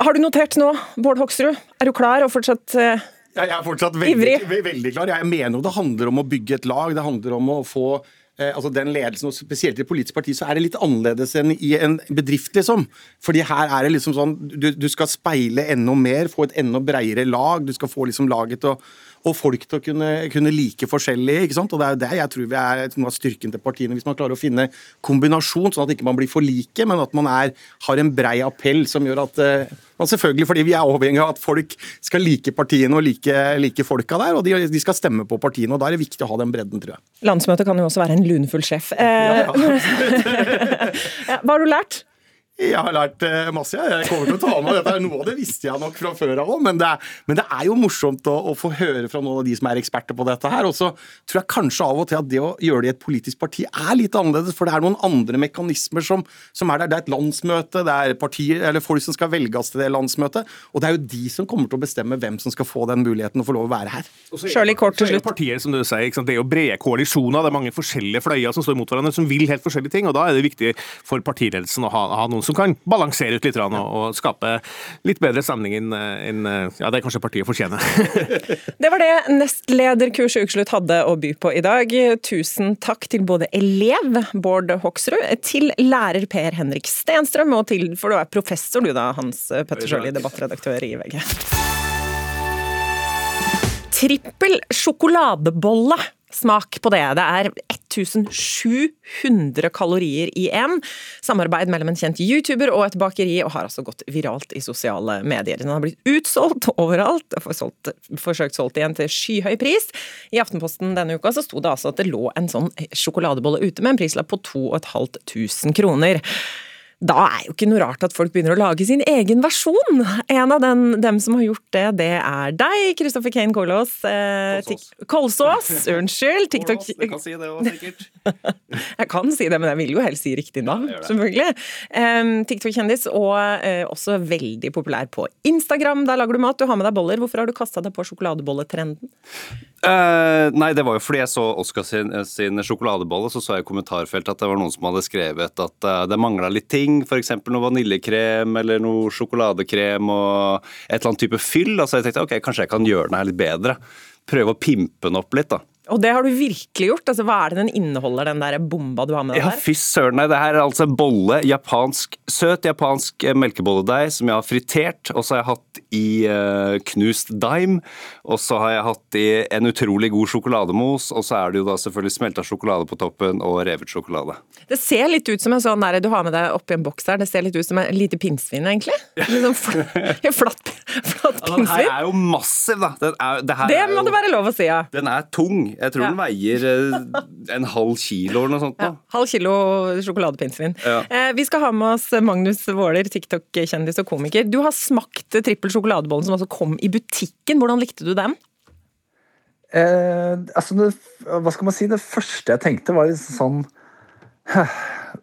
Har du notert nå, Bård Hoksrud? Er du klar og fortsatt eh, Jeg er fortsatt veldig, Ivrig. veldig klar. Jeg mener jo det handler om å bygge et lag. Det handler om å få eh, altså den ledelsen, og spesielt i et politisk parti, så er det litt annerledes enn i en bedrift, liksom. Fordi her er det liksom sånn Du, du skal speile enda mer, få et enda bredere lag. Du skal få liksom laget til å og folk til å kunne, kunne like forskjellig. ikke sant? Og Det er jo det jeg tror vi er noe av styrken til partiene. Hvis man klarer å finne kombinasjon, sånn at ikke man blir for like, men at man er, har en brei appell som gjør at eh, man selvfølgelig, fordi Vi er avhengig av at folk skal like partiene og like, like folka der, og de, de skal stemme på partiene. og Da er det viktig å ha den bredden, tror jeg. Landsmøtet kan jo også være en lunfull sjef. Eh, ja, hva har du lært? Jeg har lært eh, masse. jeg. Jeg kommer til å ta med dette. Noe av det visste jeg nok fra før av òg, men, det er- men det er jo morsomt å, å få høre fra noen av de som er eksperter på dette her. Og så tror jeg kanskje av og til at det å gjøre det i et politisk parti er litt annerledes, for det er noen andre mekanismer som, som er der. Det er et landsmøte, det er partier, eller folk som skal velges til det landsmøtet, og det er jo de som kommer til å bestemme hvem som skal få den muligheten og få lov å være her. Sjøli, Kort til er partier, som du sier, ikke sant? Det er jo brede koalisjoner, det er mange forskjellige fløyer som står mot hverandre, som vil helt forskjellige ting. og Da er det viktig for partiledelsen å ha, ha noen som kan balansere ut litt og, og skape litt bedre stemning enn en, ja, det kanskje partiet fortjener. Det var det nestlederkurset Ukeslutt hadde å by på i dag. Tusen takk til både elev Bård Hoksrud, til lærer Per Henrik Stenstrøm, og til, for du er professor du da, Hans Petter Sjøli, debattredaktør i VG. Trippel sjokoladebolle. Smak på det. Det er 1700 kalorier i én. Samarbeid mellom en kjent YouTuber og et bakeri, og har altså gått viralt i sosiale medier. Den har blitt utsolgt overalt, solgt, forsøkt solgt igjen til skyhøy pris. I Aftenposten denne uka så sto det altså at det lå en sånn sjokoladebolle ute med en prislapp på 2500 kroner. Da er jo ikke noe rart at folk begynner å lage sin egen versjon. En av den, dem som har gjort det, det er deg, Kristoffer Kane Kolås. Eh, Kolsås. Unnskyld. TikTok Jeg kan si det òg, sikkert. Jeg kan si det, men jeg vil jo helst si riktig navn, selvfølgelig. Um, TikTok-kjendis, og eh, også veldig populær på Instagram. Der lager du mat, du har med deg boller. Hvorfor har du kasta deg på sjokoladebolletrenden? Uh, nei, det var jo fordi jeg så Oscar sin, sin sjokoladebolle, så så jeg i kommentarfeltet at det var noen som hadde skrevet at uh, det mangla litt ting, f.eks. noe vaniljekrem eller noe sjokoladekrem og et eller annet type fyll. Altså jeg tenkte ok, kanskje jeg kan gjøre den her litt bedre. Prøve å pimpe den opp litt, da. Og det har du virkelig gjort. Altså, hva er det den inneholder, den der bomba du har med deg Ja, fy søren. Nei, det her er altså en bolle. Japansk, søt japansk melkebolledeig som jeg har fritert. Og så har jeg hatt i uh, knust daim. Og så har jeg hatt i en utrolig god sjokolademos. Og så er det jo da selvfølgelig smelta sjokolade på toppen og revet sjokolade. Det ser litt ut som en sånn der, du har med deg oppi en boks der, det ser litt ut som en lite pinnsvin, egentlig. Litt sånn fl flatt, flatt Ja, den her er jo massiv, da. Er, det her Det må jo, det være lov å si, ja. Den er tung. Jeg tror Ja. den veier eh, en halv kilo eller noe sånt. Da. Ja, halv kilo sjokoladepinnsvin. Ja. Eh, vi skal ha med oss Magnus Våler, TikTok-kjendis og komiker. Du har smakt trippel sjokoladebollen som altså kom i butikken. Hvordan likte du den? Eh, altså, det, hva skal man si? Det første jeg tenkte, var liksom sånn «Hæ,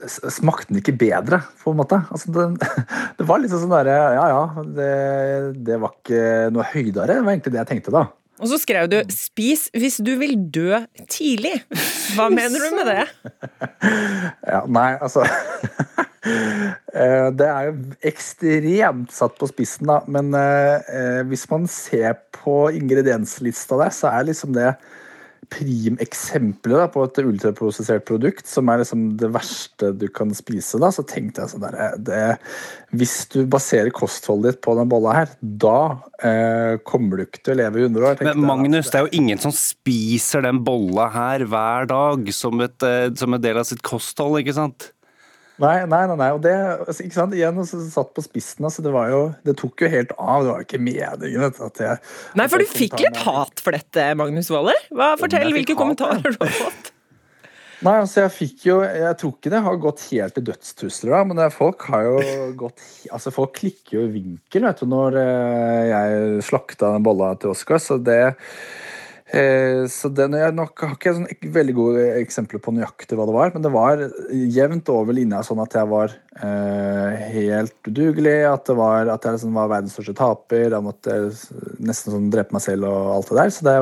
Smakte den ikke bedre, på en måte? Altså, det, det var liksom sånn derre Ja ja, det, det var ikke noe høydere, det var egentlig det jeg tenkte da. Og så skrev du 'spis hvis du vil dø tidlig'. Hva mener du med det? Ja, nei, altså Det er jo ekstremt satt på spissen, da. Men eh, eh, hvis man ser på ingredienslista der, så er liksom det primeksempelet på et ultraprosessert produkt, som er liksom det verste du kan spise, da, så tenkte jeg sånn der, det, Hvis du baserer kostholdet ditt på den bolla her, da eh, kommer du ikke til å leve i 100 år. Men Men jeg. Magnus, det er jo ingen som spiser den bolla her hver dag som, et, eh, som en del av sitt kosthold, ikke sant? Nei, nei, nei, nei. og det altså, ikke sant, igjen altså, satt på spissen. altså Det var jo, det tok jo helt av. Det var jo ikke meningen. at jeg, Nei, for du fikk litt hat for dette, Magnus Waller. Hva, fortell hvilke hat, kommentarer du har fått. Nei, altså jeg fikk jo Jeg tror ikke det har gått helt til dødstrusler, da, men det, folk har jo gått Altså folk klikker jo i vinkel vet du, når eh, jeg slakta den bolla til Oscar, så det så det, er nok har ikke sånn veldig gode eksempler på nøyaktig hva det var, men det var jevnt over linja sånn at jeg var eh, helt udugelig, at, det var, at jeg liksom var verdens største taper, jeg måtte nesten sånn drepe meg selv og alt det der. Så det,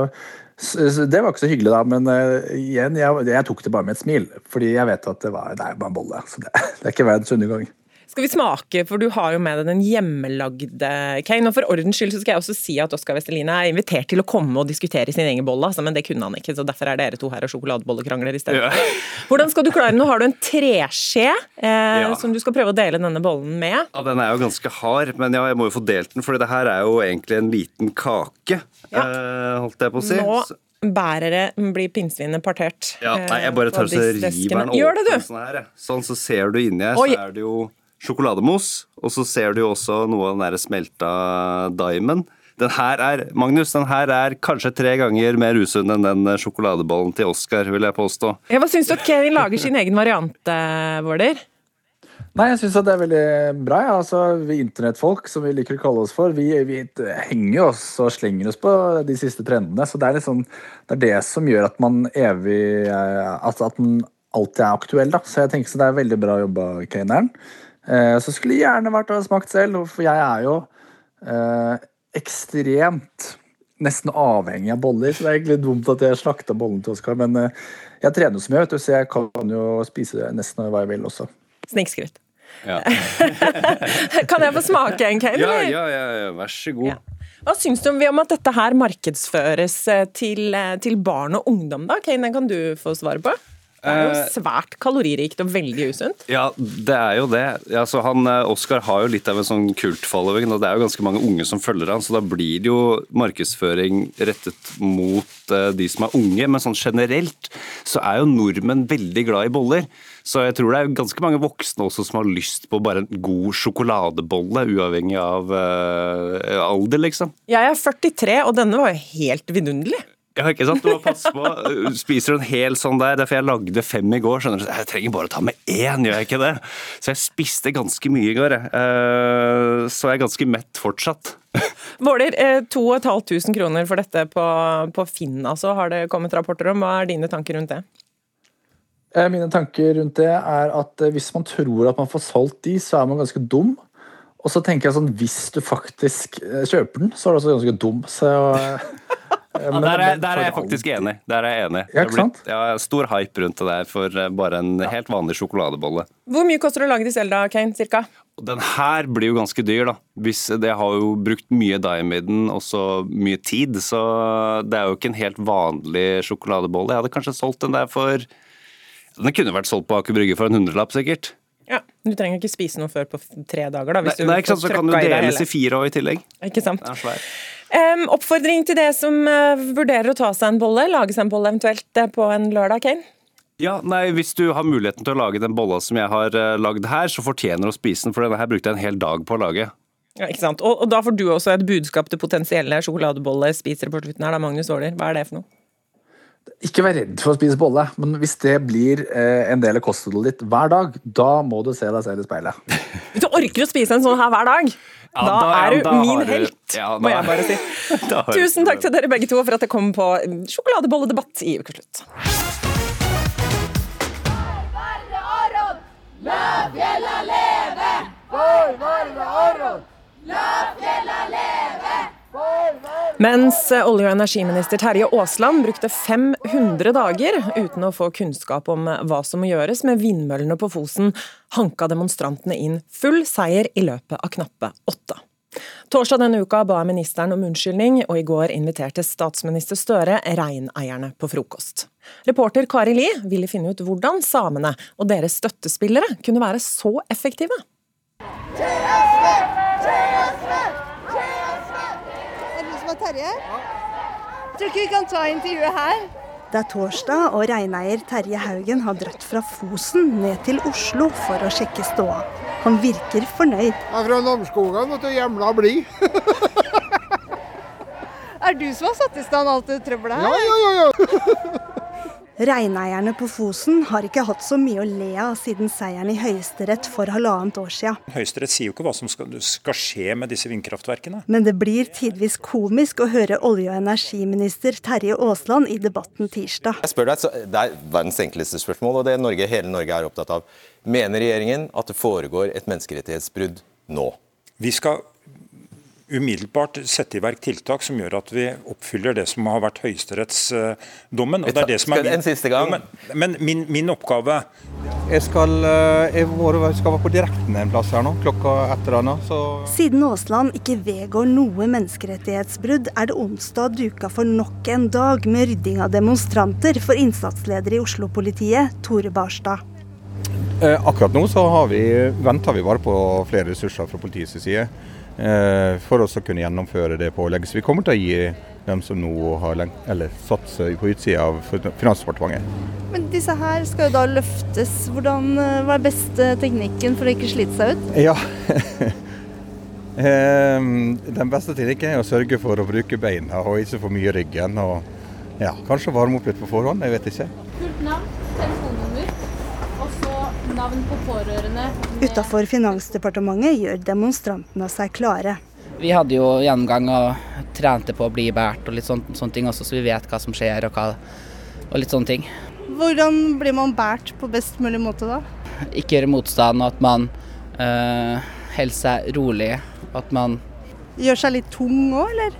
så det var ikke så hyggelig, da. Men eh, igjen, jeg, jeg tok det bare med et smil. Fordi jeg vet at det, var, det er bare en bolle. Så det, det er ikke verdens undergang. Skal vi smake, for du har jo med deg den hjemmelagde Kane. Og for ordens skyld så skal jeg også si at Oskar Vestelin er invitert til å komme og diskutere sin egen bolle, altså, men det kunne han ikke. Så derfor er dere to her og sjokoladebollekrangler i stedet. Ja. Hvordan skal du klare Nå har du en treskje eh, Ja. som du skal prøve å dele denne bollen med. Ja, Den er jo ganske hard, men ja, jeg må jo få delt den, for det her er jo egentlig en liten kake, eh, holdt jeg på å si. Nå bærere bærer det, blir pinnsvinet partert. Ja, nei, jeg bare eh, tar og river den. Åpen sånn her. Sånn, så ser du inni her, så er det jo sjokolademos, og så ser du jo også noe av den der smelta diamond. Den her er, Magnus, den her er kanskje tre ganger mer usunn enn den sjokoladebollen til Oscar, vil jeg påstå. Ja, hva syns du at Kane lager sin egen variant, eh, Våler? Nei, jeg syns det er veldig bra. Ja. Altså, vi internettfolk, som vi liker å kalle oss for, vi, vi henger oss og slenger oss på de siste trendene. Så det er, liksom, det, er det som gjør at man evig eh, At, at den alltid er aktuell. Da. Så jeg tenker så det er veldig bra jobba, Kaneren. Eh, så skulle jeg gjerne vært og smakt selv, for jeg er jo eh, ekstremt nesten avhengig av boller. Så det er egentlig dumt at jeg slakta bollen til Oskar. Men eh, jeg trener så mye, vet du, så jeg kan jo spise nesten hva jeg vil også. Snikskryt. Ja, Kan jeg få smake en, Kane? ja, ja, ja, ja vær så god. Hva syns du om om at dette her markedsføres eh, til, eh, til barn og ungdom, da? Kane, den kan du få svare på. Det er jo Eh, svært kaloririkt og veldig usunt. Ja, det er jo det. Altså, han, eh, Oscar har jo litt av en sånn kult-following, og det er jo ganske mange unge som følger han, så da blir det jo markedsføring rettet mot eh, de som er unge. Men sånn generelt så er jo nordmenn veldig glad i boller. Så jeg tror det er ganske mange voksne også som har lyst på bare en god sjokoladebolle, uavhengig av uh, alder, liksom. Jeg er 43, og denne var jo helt vidunderlig. Ja, ikke sant? Du må passe på. Spiser du en hel sånn der? Derfor jeg lagde fem i går. skjønner du? Jeg trenger bare å ta med én, gjør jeg ikke det? Så jeg spiste ganske mye i går. jeg. Eh, Så jeg er ganske mett fortsatt. Våler, eh, 2500 kroner for dette på, på Finn, altså, har det kommet rapporter om. Hva er dine tanker rundt det? Eh, Mine tanker rundt det er at eh, hvis man tror at man får solgt de, så er man ganske dum. Og så tenker jeg sånn, hvis du faktisk eh, kjøper den, så er du også ganske dum. Så eh, men- der, er, der er jeg faktisk enig. Der er jeg enig. Ja, ikke sant? blitt- Ja, stor hype rundt det der for eh, bare en helt vanlig sjokoladebolle. Hvor mye koster det å lage de selv, da, Kane? Cirka? Den her blir jo ganske dyr, da. Hvis det har jo brukt mye diamiden og så mye tid, så det er jo ikke en helt vanlig sjokoladebolle. Jeg hadde kanskje solgt den der for Den kunne vært solgt på Aker Brygge for en hundrelapp, sikkert. Ja, Du trenger ikke spise noe før på tre dager, da. Nei, du nei, ikke sant, så kan du deles i fire år i tillegg. Ikke sant. Det er svær. Em, oppfordring til det som uh, vurderer å ta seg en bolle, lage seg en bolle eventuelt uh, på en lørdag, Kane. Ja, nei, Hvis du har muligheten til å lage den bolla som jeg har uh, lagd her, så fortjener du å spise den, for denne her brukte jeg en hel dag på å lage. Ja, ikke sant? Og, og da får du også et budskap til potensielle sjokoladebollespisere på slutten her, da, Magnus Våler. Hva er det for noe? Ikke vær redd for å spise bolle, men hvis det blir eh, en del av kostholdet ditt hver dag, da må du se deg selv i speilet. Hvis du orker å spise en sånn her hver dag, da, da- er du da min du- helt, ja, må jeg bare si. Da Tusen takk til dere begge to for at dere kom på sjokoladebolledebatt i Ukeslutt. La fjella leve! Vardø Aron! La fjella Mens olje- og energiminister Terje Aasland brukte 500 dager uten å få kunnskap om hva som må gjøres med vindmøllene på Fosen, hanka demonstrantene inn full seier i løpet av knappe åtte. Torsdag denne uka ba ministeren om unnskyldning, og i går inviterte statsminister Støre reineierne på frokost. Reporter Kari Li ville finne ut hvordan samene og deres støttespillere kunne være så effektive. Er det du som er Terje? Tror ikke vi kan ta intervjuet her. Det er torsdag, og reineier Terje Haugen har dratt fra Fosen ned til Oslo for å sjekke ståa. Han virker fornøyd. Jeg er fra Namsskogan og til Hjemla bli. Er du som har satt i stand alt det trøbbelet her? Ja, ja, ja, ja. Reineierne på Fosen har ikke hatt så mye å le av siden seieren i Høyesterett for halvannet år siden. Høyesterett sier jo ikke hva som skal, skal skje med disse vindkraftverkene. Men det blir tidvis komisk å høre olje- og energiminister Terje Aasland i debatten tirsdag. Jeg spør deg, så Det er verdens enkleste spørsmål, og det Norge, hele Norge er opptatt av. Mener regjeringen at det foregår et menneskerettighetsbrudd nå? Vi skal umiddelbart sette i verk tiltak som gjør at vi oppfyller det som har vært høyesterettsdommen. og det er det som er En siste gang. Men, men min, min oppgave Jeg skal, eh, jeg skal være på direkten en plass her nå, klokka et eller annet. Så Siden Aasland ikke vedgår noe menneskerettighetsbrudd, er det onsdag duka for nok en dag med rydding av demonstranter for innsatsleder i Oslo-politiet, Tore Barstad. eh, akkurat nå så har vi, venter vi bare på flere ressurser fra politiets side. Eh, for oss å kunne gjennomføre det pålegget. Så vi kommer til å gi dem som nå har eller satt seg på utsida av Finansdepartementet. Men disse her skal jo da løftes. Hvordan, eh, Hva er beste teknikken for å ikke slite seg ut? Ja. Ehm, Den beste teknikken er å sørge for å bruke beina og ikke for mye ryggen. Og ja, kanskje varme opp litt på forhånd, jeg vet ikke. Fullt navn, navn på pårørende. Utafor Finansdepartementet gjør demonstrantene seg klare. Vi hadde jo gjennomgang og trente på å bli båret og litt sånne, sånne ting også, så vi vet hva som skjer og, hva, og litt sånne ting. Hvordan blir man båret på best mulig måte da? Ikke gjøre motstand, og at man øh, holder seg rolig. At man Gjør seg litt tung òg, eller?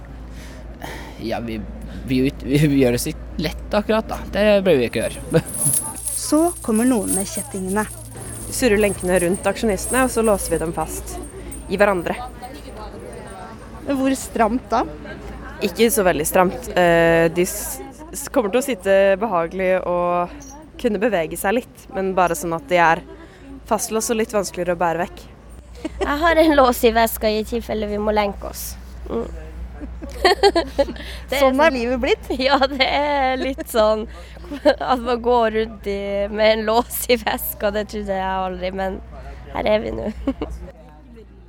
Ja, vi, vi, vi, vi, gjør det ikke lett akkurat, da. Det bør vi ikke gjøre. Så kommer noen med kjettingene. Surrer lenkene rundt aksjonistene, og så låser vi dem fast i hverandre. Hvor stramt da? Ikke så veldig stramt. Eh, De kommer til å sitte behagelig og kunne bevege seg litt, men bare sånn at de er fastlåst og litt vanskeligere å bære vekk. Jeg har en lås i veska i tilfelle vi må lenke oss. Mm. Det Sånn er livet blitt? Ja, det er litt sånn at man går rundt i, med en lås i veska. Det trodde jeg aldri, men her er vi nå.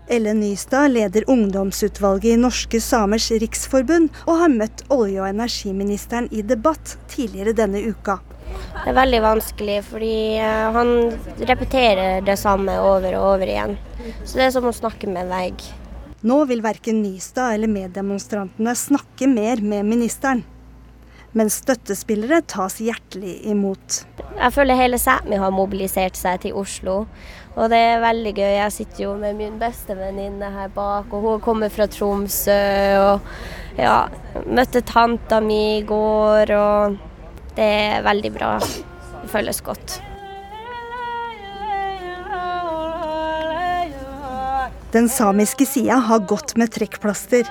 Ellen Nystad leder ungdomsutvalget i Norske Samers Riksforbund og har møtt olje- og energiministeren i debatt tidligere denne uka. Det er veldig vanskelig, fordi eh, han repeterer det samme over og over igjen. Så det er som å snakke med en vegg. Nå vil verken Nystad eller meddemonstrantene snakke mer med ministeren. Men støttespillere tas hjertelig imot. Jeg føler hele Sápmi har mobilisert seg til Oslo, og det er veldig gøy. Jeg sitter jo med min beste venninne her bak, og hun kommer fra Tromsø. Og ja, møtte tanta mi i går, og det er veldig bra. Det føles godt. Den samiske sida har gått med trekkplaster.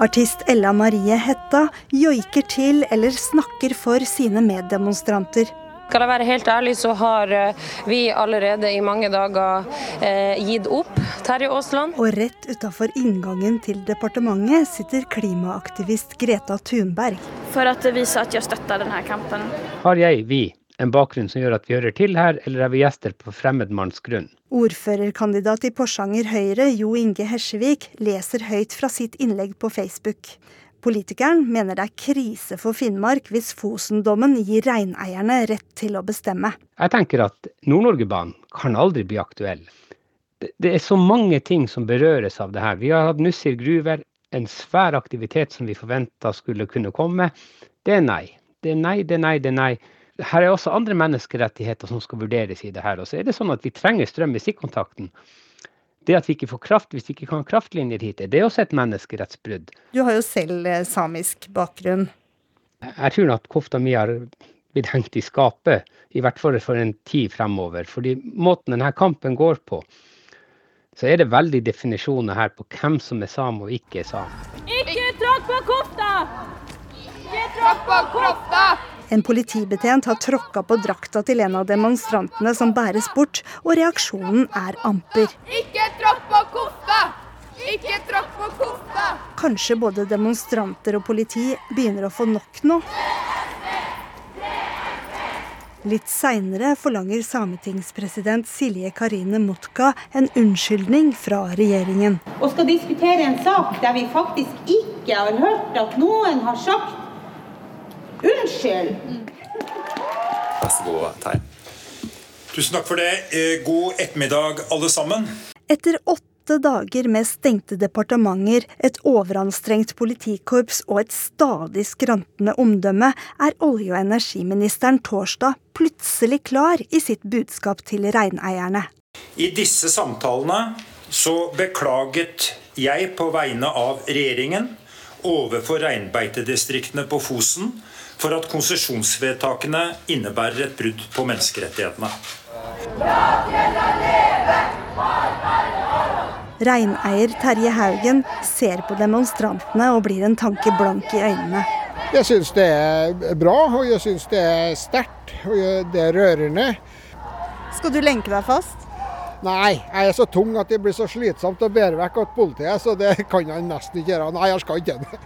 Artist Ella Marie Hetta joiker til eller snakker for sine meddemonstranter. Skal jeg være helt ærlig, så har eh, vi allerede i mange dager eh, gitt opp Terje Aasland. Og rett utafor inngangen til departementet sitter klimaaktivist Greta Thunberg. For at det viser at jeg støtter denne kampen. Har jeg, vi, en bakgrunn som gjør at vi hører til her, eller er vi gjester på fremmedmanns grunn? Ordførerkandidat i Porsanger Høyre, Jo Inge Hesjevik, leser høyt fra sitt innlegg på Facebook. Politikeren mener det er krise for Finnmark hvis Fosen-dommen gir reineierne rett til å bestemme. Jeg tenker at Nord-Norge-banen kan aldri bli aktuell. Det, det er så mange ting som berøres av det her. Vi har hatt Nussir gruver, en svær aktivitet som vi forventa skulle kunne komme. Det er nei. Det er nei, det er nei, det er nei. Her er også andre menneskerettigheter som skal vurderes i det her. Og så er det sånn at vi trenger strøm i stikkontakten. Det at vi ikke får kraft hvis vi ikke kan ha kraftlinjer hit, det er også et menneskerettsbrudd. Du har jo selv eh, samisk bakgrunn. Jeg tror at kofta mi har blitt hengt i skapet, i hvert fall for en tid fremover. Fordi måten denne kampen går på, så er det veldig definisjoner her på hvem som er same og ikke er same. Ikke tråkk på kofta! Ikke tråkk på kofta! En politibetjent har tråkka på drakta til en av demonstrantene som bæres bort, og reaksjonen er amper. Ikke tråkk på kofta! Ikke tråkk på kofta! Kanskje både demonstranter og politi begynner å få nok nå? Litt seinere forlanger sametingspresident Silje Karine Mutka en unnskyldning fra regjeringen. Og skal diskutere en sak der vi faktisk ikke har hørt at noen har sagt unnskyld. Vær så god, Terje. Tusen takk for det. Eh, God ettermiddag, alle sammen. Etter åtte dager med stengte departementer, et overanstrengt politikorps og et stadig skrantende omdømme, er olje- og energiministeren torsdag plutselig klar i sitt budskap til reineierne. I disse samtalene så beklaget jeg på vegne av regjeringen overfor reinbeitedistriktene på Fosen for at konsesjonsvedtakene innebærer et brudd på menneskerettighetene. Reineier Terje Haugen ser på demonstrantene og blir en tanke blank i øynene. Jeg syns det er bra, og jeg syns det er sterkt, og det er rørende. Skal du lenke deg fast? Nei, jeg er så tung at det blir så slitsomt å bære vekk av politiet, så det kan jeg nesten ikke gjøre. Nei, jeg skal ikke det.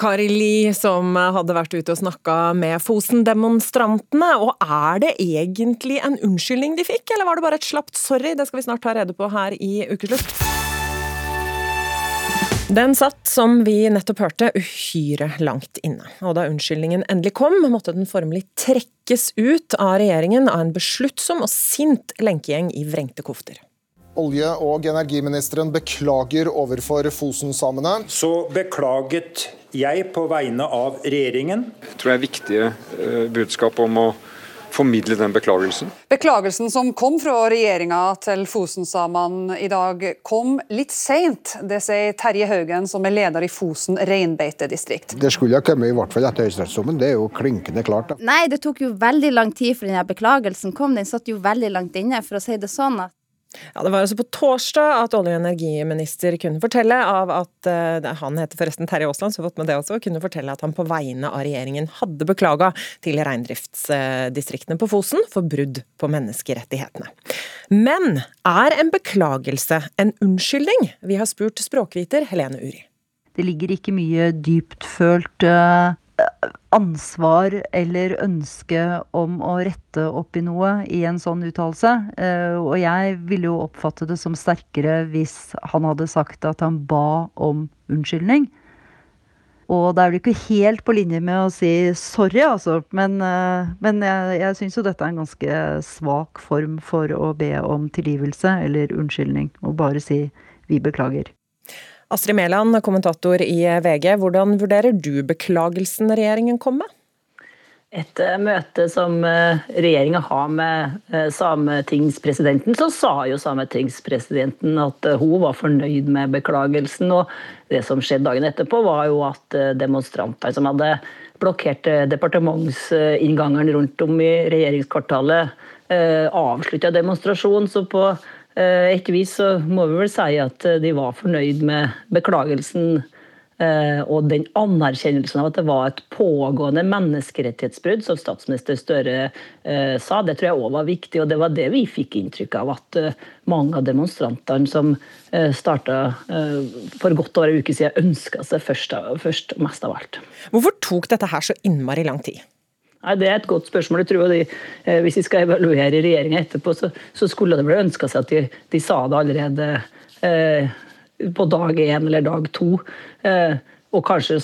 Kari Li som hadde vært ute og snakka med Fosen-demonstrantene. Og er det egentlig en unnskyldning de fikk, eller var det bare et slapt sorry? Det skal vi snart ta rede på her i Ukeslutt. Den satt, som vi nettopp hørte, uhyre langt inne. Og da unnskyldningen endelig kom, måtte den formelig trekkes ut av regjeringen av en besluttsom og sint lenkegjeng i vrengte kofter. Olje- og energiministeren beklager overfor Fosen-samene. Så beklaget jeg på vegne av regjeringen tror jeg er viktige eh, budskap om å formidle den beklagelsen. Beklagelsen som kom fra regjeringa til Fosen-samene i dag, kom litt seint. Det sier Terje Haugen, som er leder i Fosen reinbeitedistrikt. Det skulle ha kommet i hvert fall etter høyesterettsdommen, det er jo klinkende klart. da. Nei, det tok jo veldig lang tid før denne beklagelsen kom. Den satt jo veldig langt inne, for å si det sånn. at Ja, Det var altså på torsdag at olje- og energiminister kunne fortelle av at eh, Han heter forresten Terje Aasland, så fått med det også. Kunne fortelle at han på vegne av regjeringen hadde beklaga til reindriftsdistriktene på Fosen for brudd på menneskerettighetene. Men er en beklagelse en unnskyldning? Vi har spurt språkviter Helene Uri. Det ligger ikke mye dyptfølt eh, ansvar eller ønske om å rette opp i noe i en sånn uttalelse. Eh, og jeg ville jo oppfatte det som sterkere hvis han hadde sagt at han ba om unnskyldning. Og da er det ikke helt på linje med å si sorry, altså. Men, eh, men jeg, jeg syns jo dette er en ganske svak form for å be om tilgivelse eller unnskyldning. Og bare si vi beklager. Astrid Mæland, kommentator i VG. Hvordan vurderer du beklagelsen regjeringen kom med? Et eh, møte som eh, regjeringa har med eh, sametingspresidenten, så sa jo sametingspresidenten at hun var fornøyd med beklagelsen. Og det som skjedde dagen etterpå, var jo at demonstranter som hadde blokkert departementsinngangen rundt om i regjeringskvartalet, avslutta demonstrasjonen. Så på eh, vi vis så må vi vel si at eh, de var fornøyd med beklagelsen. Eh, og den anerkjennelsen av at det var et pågående menneskerettighetsbrudd, som statsminister Støre sa, det tror jeg òg var viktig. Og det var det vi fikk inntrykk av, at mange av demonstrantene som starta for godt over en uke siden, ønska seg først, og mest av alt. Hvorfor tok dette her så innmari lang tid? Nei, Det er et godt spørsmål. Jeg tror de, eh, Hvis vi skal evaluere regjeringa etterpå, så, så skulle det vel ønska seg at de, de sa det allerede eh, på dag én eller dag to. Eh, og kanskje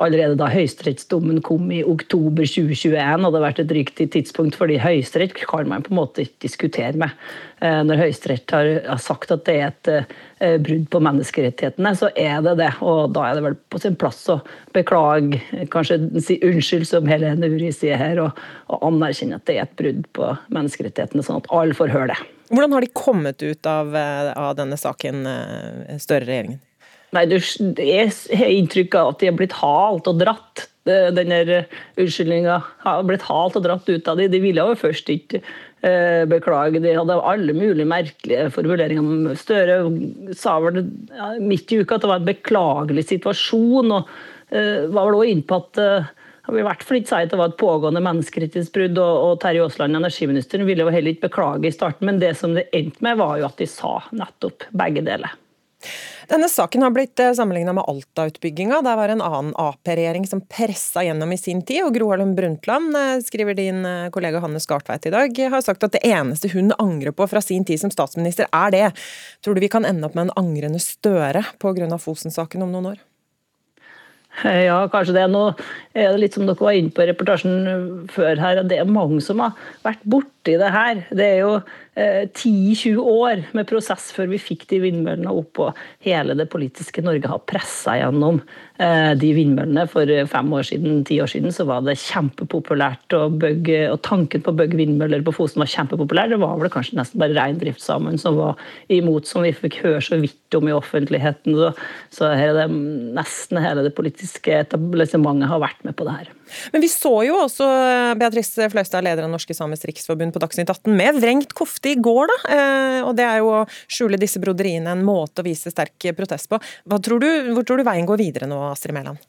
allerede da høyesterettsdommen kom i oktober 2021, hadde vært et riktig tidspunkt, fordi Høyesterett kan man på en måte ikke diskutere med. Eh, Når Høyesterett har, sagt at det er et eh, brudd på menneskerettighetene, så er det det. Og da er det vel på sin plass å beklage, kanskje si unnskyld, som Helene Uri sier her, og, og anerkjenne at det er et brudd på menneskerettighetene, sånn at alle får høre det. Hvordan har de kommet ut av, eh, av denne saken, større Støre-regjeringen? Nei, du, Jeg har inntrykk av at de har blitt halt og dratt. Denne unnskyldninga har blitt halt og dratt ut av dem. De ville jo først ikke eh, beklage. De hadde alle mulige merkelige formuleringer. Støre sa vel ja, midt i uka at det var en beklagelig situasjon, og eh, var vel også inne på at uh, i hvert fall ikke si at det var et pågående menneskerettighetsbrudd, og, og Terje Aasland, energiministeren, ville jo heller ikke beklage i starten, men det som det endte med, var jo at de sa nettopp begge deler. Denne saken har blitt eh, sammenligna med Alta-utbygginga. Der var en annen Ap-regjering som pressa gjennom i sin tid. Og Gro Harlem Brundtland, eh, skriver din eh, kollega Hanne Skartveit i dag, har sagt at det eneste hun angrer på fra sin tid som statsminister, er det. Tror du vi kan ende opp med en angrende Støre pga. Fosen-saken om noen år? Ja, kanskje det. Nå er det litt som dere var inne på i reportasjen før her, at det er mange som har vært borti det her. Det er jo 10-20 eh, år med prosess før vi fikk de vindmøllene opp, og hele det politiske Norge har pressa gjennom eh, de vindmøllene. For fem år siden, ti år siden så var det kjempepopulært å bygge, og tanken på å bygge vindmøller på Fosen var kjempepopulær. Det var vel kanskje nesten bare Reindriftssamene som var imot, som vi fikk høre så vidt om i offentligheten. Så er det nesten hele det politiske etablissementet har vært med på det her. Men vi så jo også eh, Beatrice Fløystad, leder av Norske Samers Riksforbund på Dagsnytt 18, med vrengt kofte i går, da. Eh, og det er jo å skjule disse broderiene en måte å vise sterk protest på. Tror du, hvor tror du veien går videre nå, Astrid Mæland?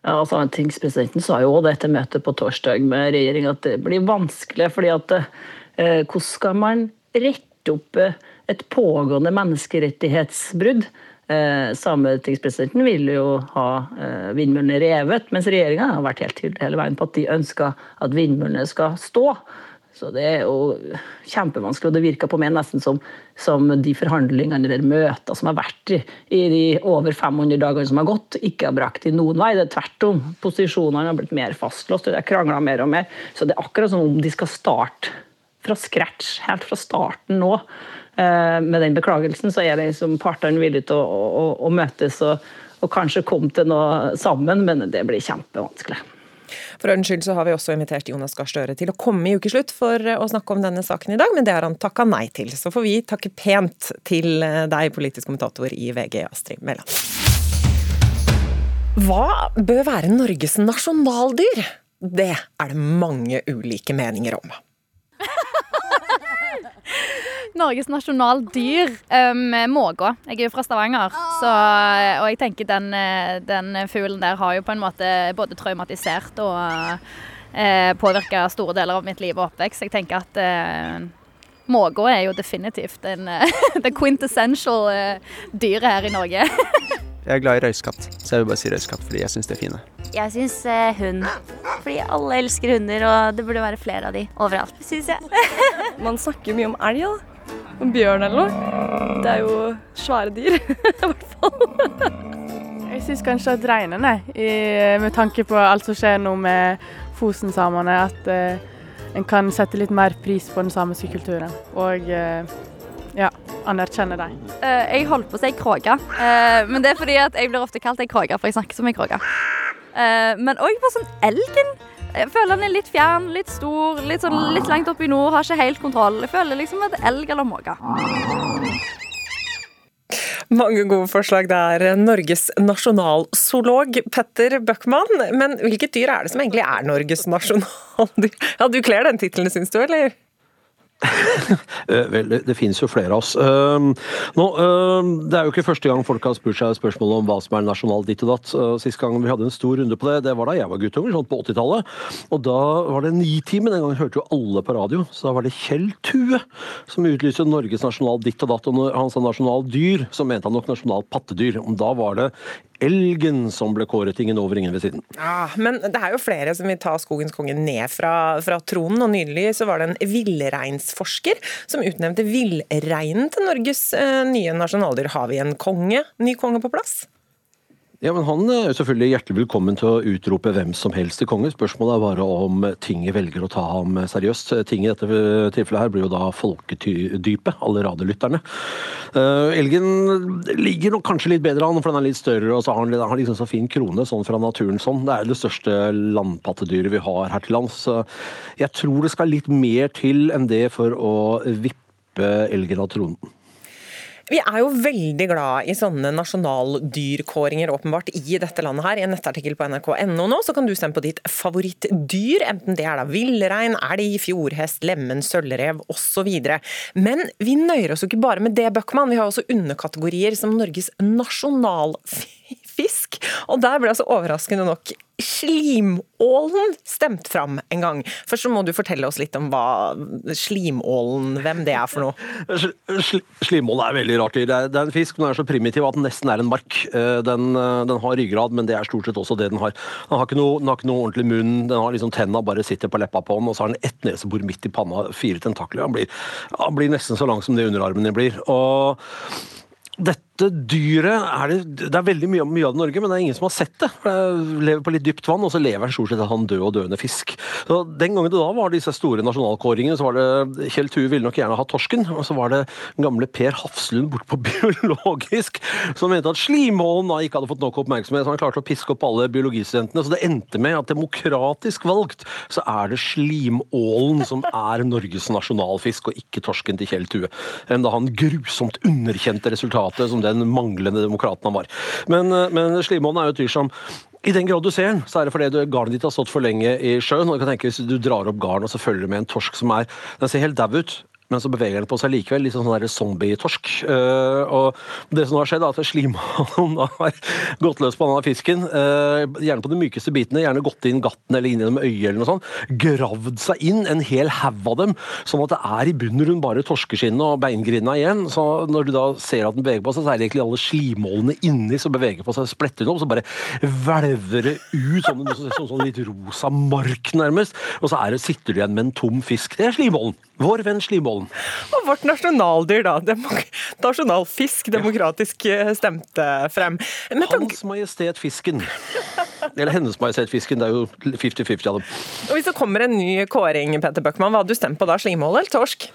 Ja, Sametingspresidenten sa jo det etter møtet på torsdag med regjeringa at det blir vanskelig. fordi at eh, Hvordan skal man rette opp eh, et pågående menneskerettighetsbrudd? Eh, Sametingspresidenten ville jo ha eh, vindmøllene revet, mens regjeringa har vært helt tydelig hele veien på at de ønsker at vindmøllene skal stå. Så det er jo kjempevanskelig, og det virker på meg nesten som, som de forhandlingene eller møter som har vært i, i, de over 500 dagene som har gått, ikke har brakt i noen vei. Det er tvert om. Posisjonene har blitt mer fastlåst, og de har krangla mer og mer. Så det er akkurat som om de skal starte fra scratch, helt fra starten nå. Eh, med den beklagelsen så er liksom partene villige til å, å, å møtes og, og kanskje komme til noe sammen, men det blir kjempevanskelig. For ordens skyld så har vi også invitert Jonas Gahr Støre til å komme i ukeslutt for å snakke om denne saken i dag, men det har han takka nei til. Så får vi takke pent til deg, politisk kommentator i VG, Astrid Mæland. Hva bør være Norges nasjonaldyr? Det er det mange ulike meninger om. Norges nasjonaldyr. Um, måka. Jeg er jo fra Stavanger, så, og jeg tenker den, eh, den fuglen der har jo på en måte både traumatisert og uh, påvirka store deler av mitt liv og oppvekst. Jeg tenker at uh, måka er jo definitivt en, the quintessential uh, dyret her i Norge. jeg er glad i røyskatt, så jeg vil bare si røyskatt fordi jeg syns de er fine. Jeg syns eh, hund. Fordi alle elsker hunder, og det burde være flere av de overalt, syns jeg. Man snakker mye om elg, da en bjørn eller noe. Det er jo svære dyr, i hvert fall. Jeg syns kanskje at reinen, med tanke på alt som skjer nå med Fosen-samene, at uh, en kan sette litt mer pris på den samiske kulturen. Og uh, ja, anerkjenne dem. Uh, jeg holdt på å si kråke, men det er fordi at jeg blir ofte kalt ei kråke, for jeg snakker som ei kråke. men òg på sånn elgen. Jeg føler den er litt fjern, litt stor, litt, sånn, litt langt oppe i nord. Har ikke helt kontroll. Jeg føler liksom et elg eller måke. Mange gode forslag der. Norges nasjonalzoolog Petter Bøckmann. Men hvilket dyr er det som egentlig er Norges nasjonaldyr? Ja, Du kler den tittelen, syns du, eller? Eh, vel, det, det, finnes jo flere av oss. Uh, nå, uh, det er jo ikke første gang folk har spurt seg spørsmål om hva som er nasjonal ditt og datt. Uh, sist gang vi hadde en stor runde på det, det var da jeg var guttunge, sånn på 80-tallet. Og da var det Nitimen. Den gangen hørte jo alle på radio. Så da var det Kjell Tue som utlyste Norges nasjonal ditt og datt. Og når han sa nasjonal dyr, så mente han nok nasjonal pattedyr. Om da var det elgen som ble kåret. Ingen over, ingen ved siden. Ja, men det er jo flere som vil ta skogens konge ned fra, fra tronen. Og nylig så var det en villreinsforsker som utnevnte villreinen til Norges eh, nye nasjonaldyr. Har vi en konge, ny konge på plass? Ja, men Han er selvfølgelig hjertelig velkommen til å utrope hvem som helst til konge. Spørsmålet er bare om tinget velger å ta ham seriøst. Tinget i dette tilfellet her blir jo da folkedypet, alle radiolytterne. Uh, elgen ligger nok kanskje litt bedre an, for den er litt større og så har den har liksom så fin krone sånn fra naturen sånn. Det er det største landpattedyret vi har her til lands. Jeg tror det skal litt mer til enn det for å vippe elgen av tronen. Vi er jo veldig glad i sånne nasjonaldyrkåringer åpenbart i dette landet her. I en nettartikkel på nrk.no nå så kan du stemme på ditt favorittdyr, enten det er da villrein, elg, fjordhest, lemen, sølvrev osv. Men vi nøyer oss jo ikke bare med det, Bøckmann. Vi har også underkategorier som Norges nasjonalfisk. Og der ble altså overraskende nok slimålen stemt fram en gang. Først så må du fortelle oss litt om hva slimålen, hvem det er for noe. Slimålen er veldig rart. Det er, en fisk, men den er så primitiv at den nesten er en mark. Eh, den, eh, den, har ryggrad, men det er stort sett også det den har. Den har ikke noe, har ikke noe ordentlig munn, den har liksom tenna bare sitter på leppa på den, og så har den ett nesebor midt i panna, fire tentakler. Han blir, han blir nesten så lang som det underarmen din blir. Og dette dyret er det, det er veldig mye, mye, av det i Norge, men det er ingen som har sett det. For det lever på litt dypt vann, og så lever den stort sett av han død og døende fisk. Så Den gangen det da var disse store nasjonalkåringene, så var det Kjell Tue ville nok gjerne ha torsken, og så var det gamle Per Hafslund borte på biologisk som mente at slimålen da ikke hadde fått nok oppmerksomhet, så han klarte å piske opp alle biologistudentene. Så det endte med at demokratisk valgt så er det slimålen som er Norges nasjonalfisk, og ikke torsken til Kjell Tue. Da han grusomt underkjente resultatet som det den manglende demokraten han var. Men, eh, men Slimånen er jo et dyr som i den grad du ser den, så er det fordi garnet ditt har stått for lenge i sjøen. og du kan tenke Hvis du drar opp garn og så følger du med en torsk som er Den ser helt dau ut, men så beveger den på seg likevel. Litt sånn zombie-torsk. Uh, og det som har skjedd, er at slimhalen har gått løs på denne fisken. Uh, gjerne på de mykeste bitene, gjerne gått inn gatten eller inn gjennom øyet eller noe sånt. Gravd seg inn, en hel haug av dem, sånn at det er i bunnen rundt bare torskeskinnet og beingrinda igjen. Så når du da ser at den beveger på seg, så er det egentlig alle slimålene inni som beveger på seg, spretter den opp, så bare hvelver det ut sånn, sånn, sånn, sånn litt rosa mark, nærmest. Og så er det, sitter du igjen med en tom fisk. Det er slimålen. Vår venn slimålen. Og vårt nasjonaldyr, da. Demok nasjonalfisk, demokratisk eh, stemte frem. Men Hans Majestet Fisken. Eller Hennes Majestet Fisken, det er jo 50-50 av dem. Og Hvis det kommer en ny kåring, Petter Bøckmann, hva hadde du stemt på da? Slimål eller torsk?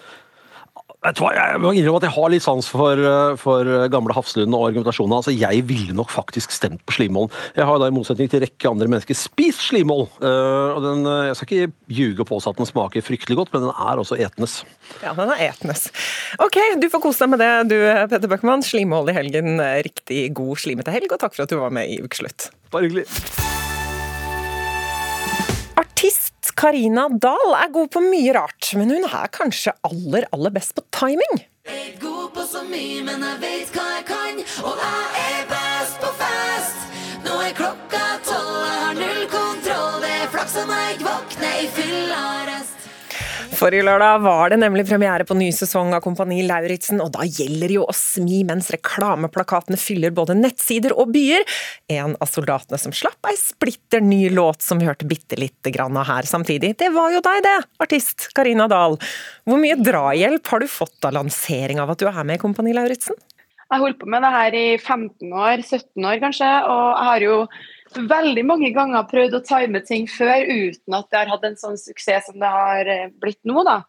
Vet du hva, Jeg må innrømme at jeg har litt sans for, eh, for eh, gamle Hafslund og argumentasjonen. Altså, Jeg ville nok faktisk stemt på Slimålen. Jeg har da i motsetning til rekke andre mennesker spist slimål. Uh, og den, Jeg skal ikke ljuge og påstå at den smaker fryktelig godt, men den er også etenes. Ja, den er etenes. Ok, du får kose deg med det du, Petter Bøckmann. Slimål i helgen. Riktig god slimete helg, og takk for at du var med i Ukeslutt. Bare hyggelig. Karina Dahl er god på mye rart, men hun er kanskje aller, aller best på timing. Jeg er god på så mye, men jeg vet hva jeg kan, og jeg er best Forrige lørdag var det nemlig premiere på ny sesong av Kompani Lauritzen, og da gjelder jo å smi mens reklameplakatene fyller både nettsider og byer. En av soldatene som slapp ei splitter ny låt som vi hørte bitte lite grann av her samtidig, det var jo deg det, artist Karina Dahl. Hvor mye drahjelp har du fått av lansering av at du er med i Kompani Lauritzen? Jeg har holdt på med det her i 15 år, 17 år kanskje, og jeg har jo veldig mange ganger prøvd å time ting før uten at det har hatt en sånn suksess som det har eh, blitt nå. da.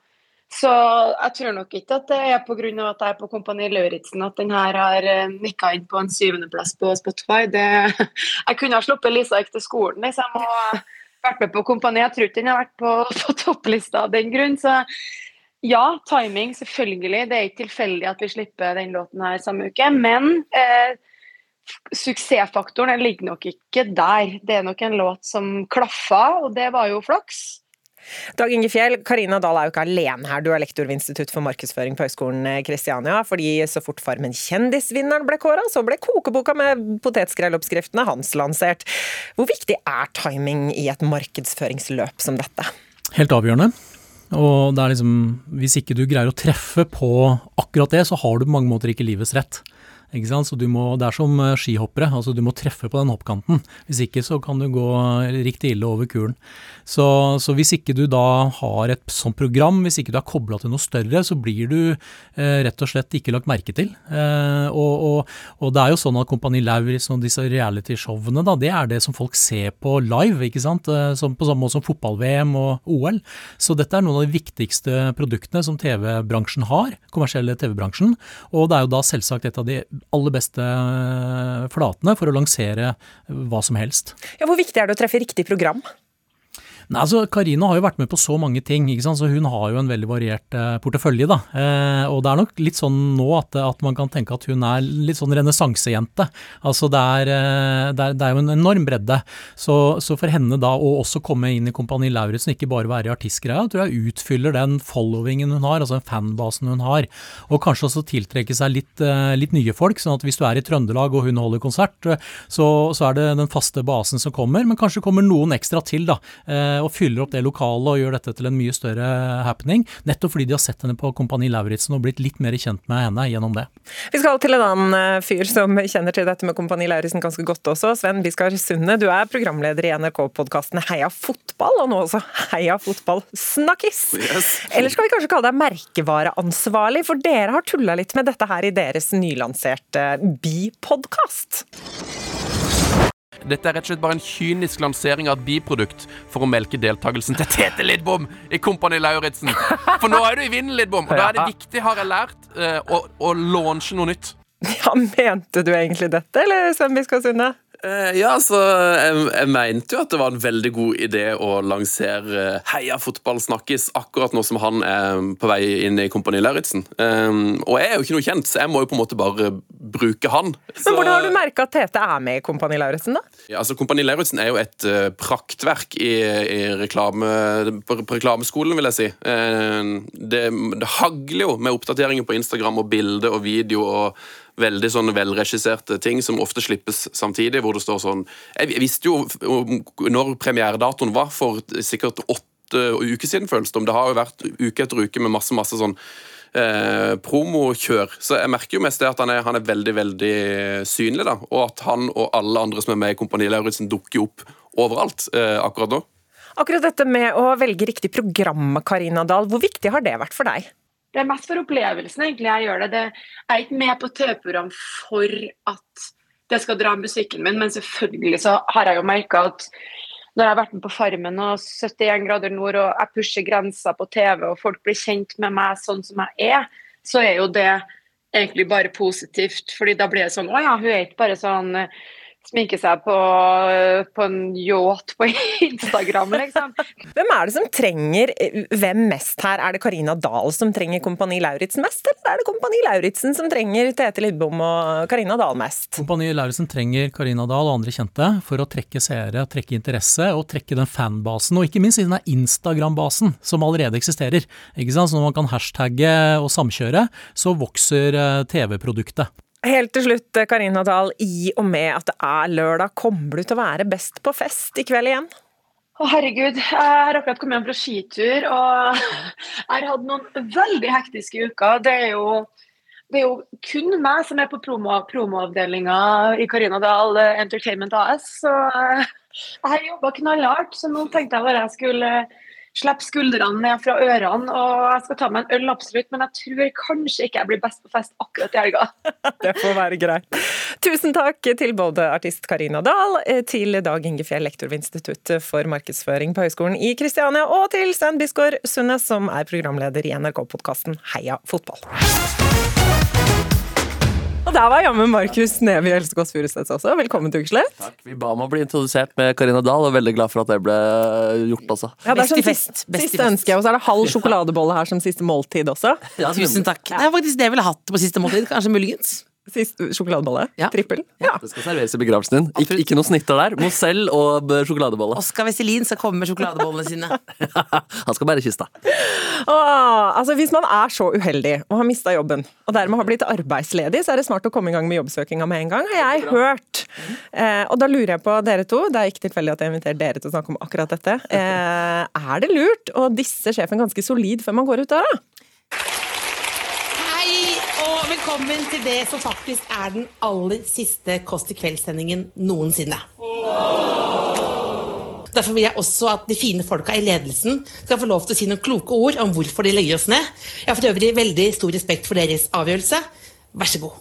Så jeg tror nok ikke at det er pga. at jeg er på Kompani Lauritzen at den her har eh, nikka inn på en syvendeplass på Spotify. Det, jeg kunne ha sluppet Lisa gikk til skolen liksom, og vært med på Kompani. Jeg tror ikke den har vært på, på topplista av den grunn. Så ja, timing, selvfølgelig. Det er ikke tilfeldig at vi slipper den låten her samme uke. Men eh, suksessfaktoren ligger nok ikke der. Det er nok en låt som klaffa, og det var jo flaks. Dag Inge Fjell, Karina Dahl er jo ikke alene her. Du er lektor ved Institutt for markedsføring på Høgskolen Kristiania. fordi så fort Farmen kjendisvinneren ble kåra, så ble kokeboka med potetskrelloppskriftene hans lansert. Hvor viktig er timing i et markedsføringsløp som dette? Helt avgjørende. Og det er liksom, hvis ikke du greier å treffe på akkurat det, så har du på mange måter ikke livets rett. Ikke sant? Så du må, Det er som eh, skihoppere, altså du må treffe på den hoppkanten. Hvis ikke så kan du gå riktig ille over kulen. Så, så hvis ikke du da har et sånt program, hvis ikke du er kobla til noe større, så blir du eh, rett og slett ikke lagt merke til. Eh, og, og, og, det er jo sånn at Kompani Lauritz og disse realityshowene, da, det er det som folk ser på live, ikke sant. Eh, som, på samme måte som fotball-VM og OL. Så dette er noen av de viktigste produktene som TV-bransjen har, kommersielle TV-bransjen. Og det er jo da selvsagt et av de aller beste eh, flatene for å lansere hva som helst. Ja, hvor viktig er det å treffe riktig program? Nei, altså Karina har jo vært med på så mange ting, ikke sant? så hun har jo en veldig variert eh, portefølje. da. Eh, og det er nok litt sånn nå at, at, man kan tenke at hun er litt sånn renessansejente. Altså det er, eh, det, det er, jo en enorm bredde. Så, så, for henne da å også komme inn i Kompani Lauritzen, ikke bare være i artistgreia, tror jeg utfyller den followingen hun har, altså den fanbasen hun har. Og kanskje også tiltrekke seg litt, eh, litt nye folk, sånn at hvis du er i Trøndelag og hun holder konsert, eh, så, så er det den faste basen som kommer, men kanskje kommer noen ekstra til. da. Eh, og fyller opp det lokalet og gjør dette til en mye større happening. Nettopp fordi de har sett henne på Kompani Lauritzen og blitt litt mer kjent med henne gjennom det. Vi skal til en annen eh, fyr som kjenner til dette med Kompani Lauritzen ganske godt også. Sven Biskar Sunde, du er programleder i NRK-podkasten Heia fotball, og nå også Heia fotball snakkis. Yes. Eller skal vi kanskje kalle deg merkevareansvarlig, for dere har tulla litt med dette her i deres nylanserte Bi-podkast. Dette er rett og slett bare en kynisk lansering av et biprodukt for å melke deltakelsen til Tete Lidbom i Kompani Lauritzen. For nå er du i vinden, Lidbom, og da er det viktig, har jeg lært, eh, å, å launche noe nytt. Ja, Mente du egentlig dette, eller Sven Biskår Sunde? Uh, ja, altså, jeg, jeg, mente jo at det var en veldig god idé å lansere uh, Heia fotball snakkes akkurat nå som han er på vei inn i Kompani Lauritzen. Um, og jeg er jo ikke noe kjent, så jeg må jo på en måte bare bruke han. Så, Men Hvordan har du merka at Tete er med i Kompani Lauritzen, da? Ja, altså, Kompani Lauritzen er jo et uh, praktverk i, i reklame, på, på, reklameskolen, vil jeg si. det, det hagler jo med oppdateringer på Instagram og bilde og video. og veldig sånn velregisserte ting som ofte slippes samtidig, hvor det står sånn Jeg visste jo når premieredatoen var for sikkert åtte uker siden, føles det om. Det har jo vært uke etter uke med masse, masse sånn eh, promokjør. Så jeg merker jo mest det at han er, han er veldig, veldig synlig, da. Og at han og alle andre som er med i Kompani Lauritzen, dukker opp overalt eh, akkurat nå. Akkurat dette med å velge riktig program, Karina Dahl, hvor viktig har det vært for deg? Det er mest for opplevelsen egentlig jeg gjør det. det jeg er ikke med på TV-program for at det skal dra musikken min, men selvfølgelig så har jeg jo merka at når jeg har vært med på Farmen og 71 grader nord og jeg pusher grenser på TV og folk blir kjent med meg sånn som jeg er, så er jo det egentlig bare positivt. fordi da blir det sånn Å ja, hun er ikke bare sånn sminke seg på, på en yacht på Instagram, liksom. Hvem er det som trenger hvem mest her? Er det Karina Dahl som trenger Kompani Lauritzen mest, eller er det Kompani Lauritzen som trenger Tete Lidbom og Karina Dahl mest? Kompani Lauritzen trenger Karina Dahl og andre kjente for å trekke seere, trekke interesse og trekke den fanbasen, og ikke minst i denne Instagram-basen som allerede eksisterer. Ikke sant? Så når man kan hashtagge og samkjøre, så vokser eh, TV-produktet. Helt til slutt, Karina Dahl. I og med at det er lørdag, kommer du til å være best på fest i kveld igjen? Å herregud, jeg har akkurat kommet hjem fra skitur og jeg har hatt noen veldig hektiske uker. Det er jo, det er jo kun meg som er på promoavdelinga promo i Karina Dahl Entertainment AS. Så jeg har jobba knallhardt, så nå tenkte jeg bare jeg skulle Slipp skuldrene ned fra ørene. og Jeg skal ta meg en øl, absolutt, men jeg tror kanskje ikke jeg blir best på fest akkurat i helga. det får være greit. Tusen takk til både artist Karina Dahl, til Dag Inge Fjell, lektor ved Instituttet for markedsføring på Høgskolen i Kristiania, og til Stein Bisgaard Sundnes, som er programleder i NRK-podkasten Heia fotball. Der var jammen Markus Neby Elskås Furuseth også. Velkommen til Ukeslett. Takk. Vi ba om å bli introdusert med Karina Dahl, og er veldig glad for at det ble gjort også. Ja, det er sånn fest. siste ønske, og så er det halv sjokoladebolle her som siste måltid også. Ja, Tusen takk. Det er faktisk det jeg ville hatt på siste måltid. Kanskje muligens. Sist sjokoladebolle? Ja. Trippel? Ja. Det skal serveres i begravelsen din. Ik ikke noe snitter der. Mozell og sjokoladebolle. Oskar Veselin skal komme med sjokoladebollene sine. Han skal bare kista. Altså, hvis man er så uheldig og har mista jobben, og dermed har blitt arbeidsledig, så er det smart å komme i gang med jobbsøkinga med en gang, har jeg hørt. Eh, og da lurer jeg på dere to, det er ikke tilfeldig at jeg inviterer dere til å snakke om akkurat dette. Eh, er det lurt å disse sjefen ganske solid før man går ut døra? Og velkommen til det som faktisk er den aller siste Kåss til kveld-sendingen noensinne. Derfor vil jeg også at de fine folka i ledelsen skal få lov til å si noen kloke ord om hvorfor de legger oss ned. Jeg har for øvrig veldig stor respekt for deres avgjørelse. Vær så god.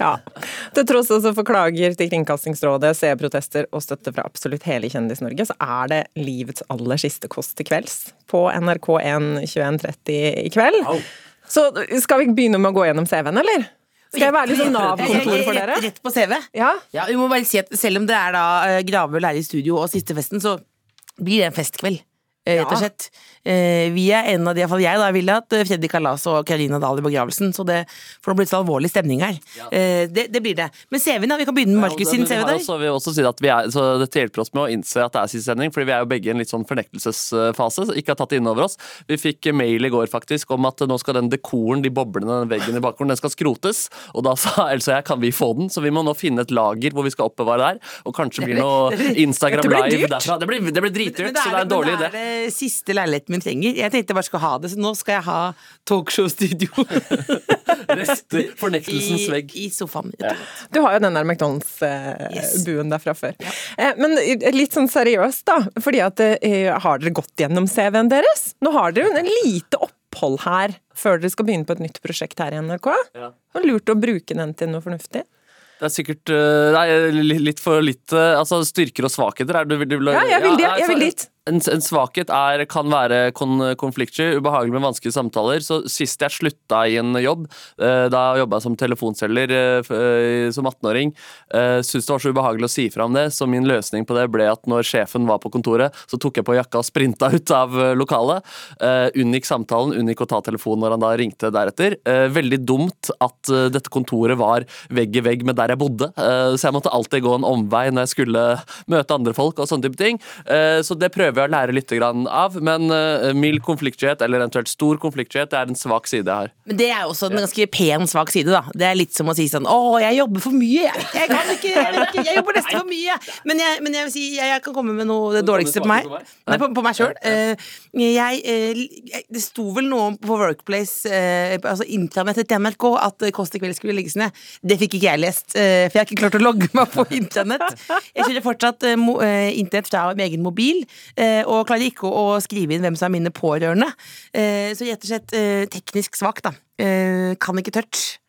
Ja. Til tross for klager til Kringkastingsrådet, seerprotester og støtte fra absolutt hele Kjendis-Norge, så er det livets aller siste Kåss til kvelds på NRK1 21.30 i kveld. Så skal vi begynne med å gå gjennom CV-en, eller? Skal jeg være litt sånn Nav-kontor for dere? Rett, på CV? Ja. Vi må bare si at selv om det er da eh, Gravøl er i studio og siste festen, så blir det en festkveld. Eh, Rett og slett. Eh, Vi er en av de, iallfall jeg, da, ville hatt eh, Freddy Kalas og Karina Dahl i begravelsen, så det får nå blitt så alvorlig stemning her. Ja. Det, det blir det. Men CV-en, da? Vi kan begynne med Markus sin CV der. også, vi også si at vi er, så Dette hjelper oss med å innse at det er siste sending, fordi vi er jo begge i en litt sånn fornektelsesfase. så Ikke har tatt det inn over oss. Vi fikk mail i går faktisk om at nå skal den dekoren, de boblene, den veggen i bakgrunnen, den skal skrotes. Og da sa Else og jeg kan vi få den, så vi må nå finne et lager hvor vi skal oppbevare der. Og kanskje blir noe Instagram Live derfra. Det blir, det blir dritdyrt, så det er en dårlig idé. Det siste leiligheten min trenger. Jeg tenkte jeg bare skulle ha det, så nå skal jeg ha talkshow-studio. Fornektelsens vegg. I, i sofaen. Du har jo den der McDonald's-buen der fra før. Eh, Men litt sånn seriøst, da. Fordi at eh, Har dere gått gjennom CV-en deres? Nå har dere jo en lite opphold her før dere skal begynne på et nytt prosjekt her i NRK. Ja. Det var lurt å bruke den til noe fornuftig. Det er sikkert Nei, litt for lite Altså, styrker og svakheter er du, du, du, Ja, jeg vil dit, jeg vil dit. En, en svakhet er, kan være kon, konfliktsky, ubehagelig med vanskelige samtaler. Så Sist jeg slutta i en jobb, eh, da jobba jeg som telefonselger eh, eh, som 18-åring, eh, syntes det var så ubehagelig å si fra om det, så min løsning på det ble at når sjefen var på kontoret, så tok jeg på jakka og sprinta ut av eh, lokalet. Eh, unngikk samtalen, unngikk å ta telefonen når han da ringte deretter. Eh, veldig dumt at dette kontoret var vegg i vegg med der jeg bodde, så jeg måtte alltid gå en omvei når jeg skulle møte andre folk og sånne type ting. Så det prøver jeg å lære litt av, men uh, mild konfliktskyhet, eller eventuelt stor konfliktskyhet, er en svak side jeg har. Men det er også en ganske pen, svak side, da. Det er litt som å si sånn Å, jeg jobber for mye, jeg. Jeg kan ikke, jeg, ikke, jeg jobber nesten for mye. Men jeg, men jeg vil si, jeg, jeg kan komme med noe det dårligste på meg. Nei, på, på meg sjøl. jeg, eh, det sto vel noe på Workplace, eh, altså intranettet til NRK, at eh, Kåss til kveld skulle legges ned. Det fikk ikke jeg lest, eh, for jeg har ikke klart å logge meg på intranett. Jeg kjører fortsatt eh, eh, internett fra min egen mobil, eh, og klarer ikke å, skrive inn hvem som er mine pårørende. Eh, så rett og slett eh, teknisk svak, da. Eh, kan ikke touch.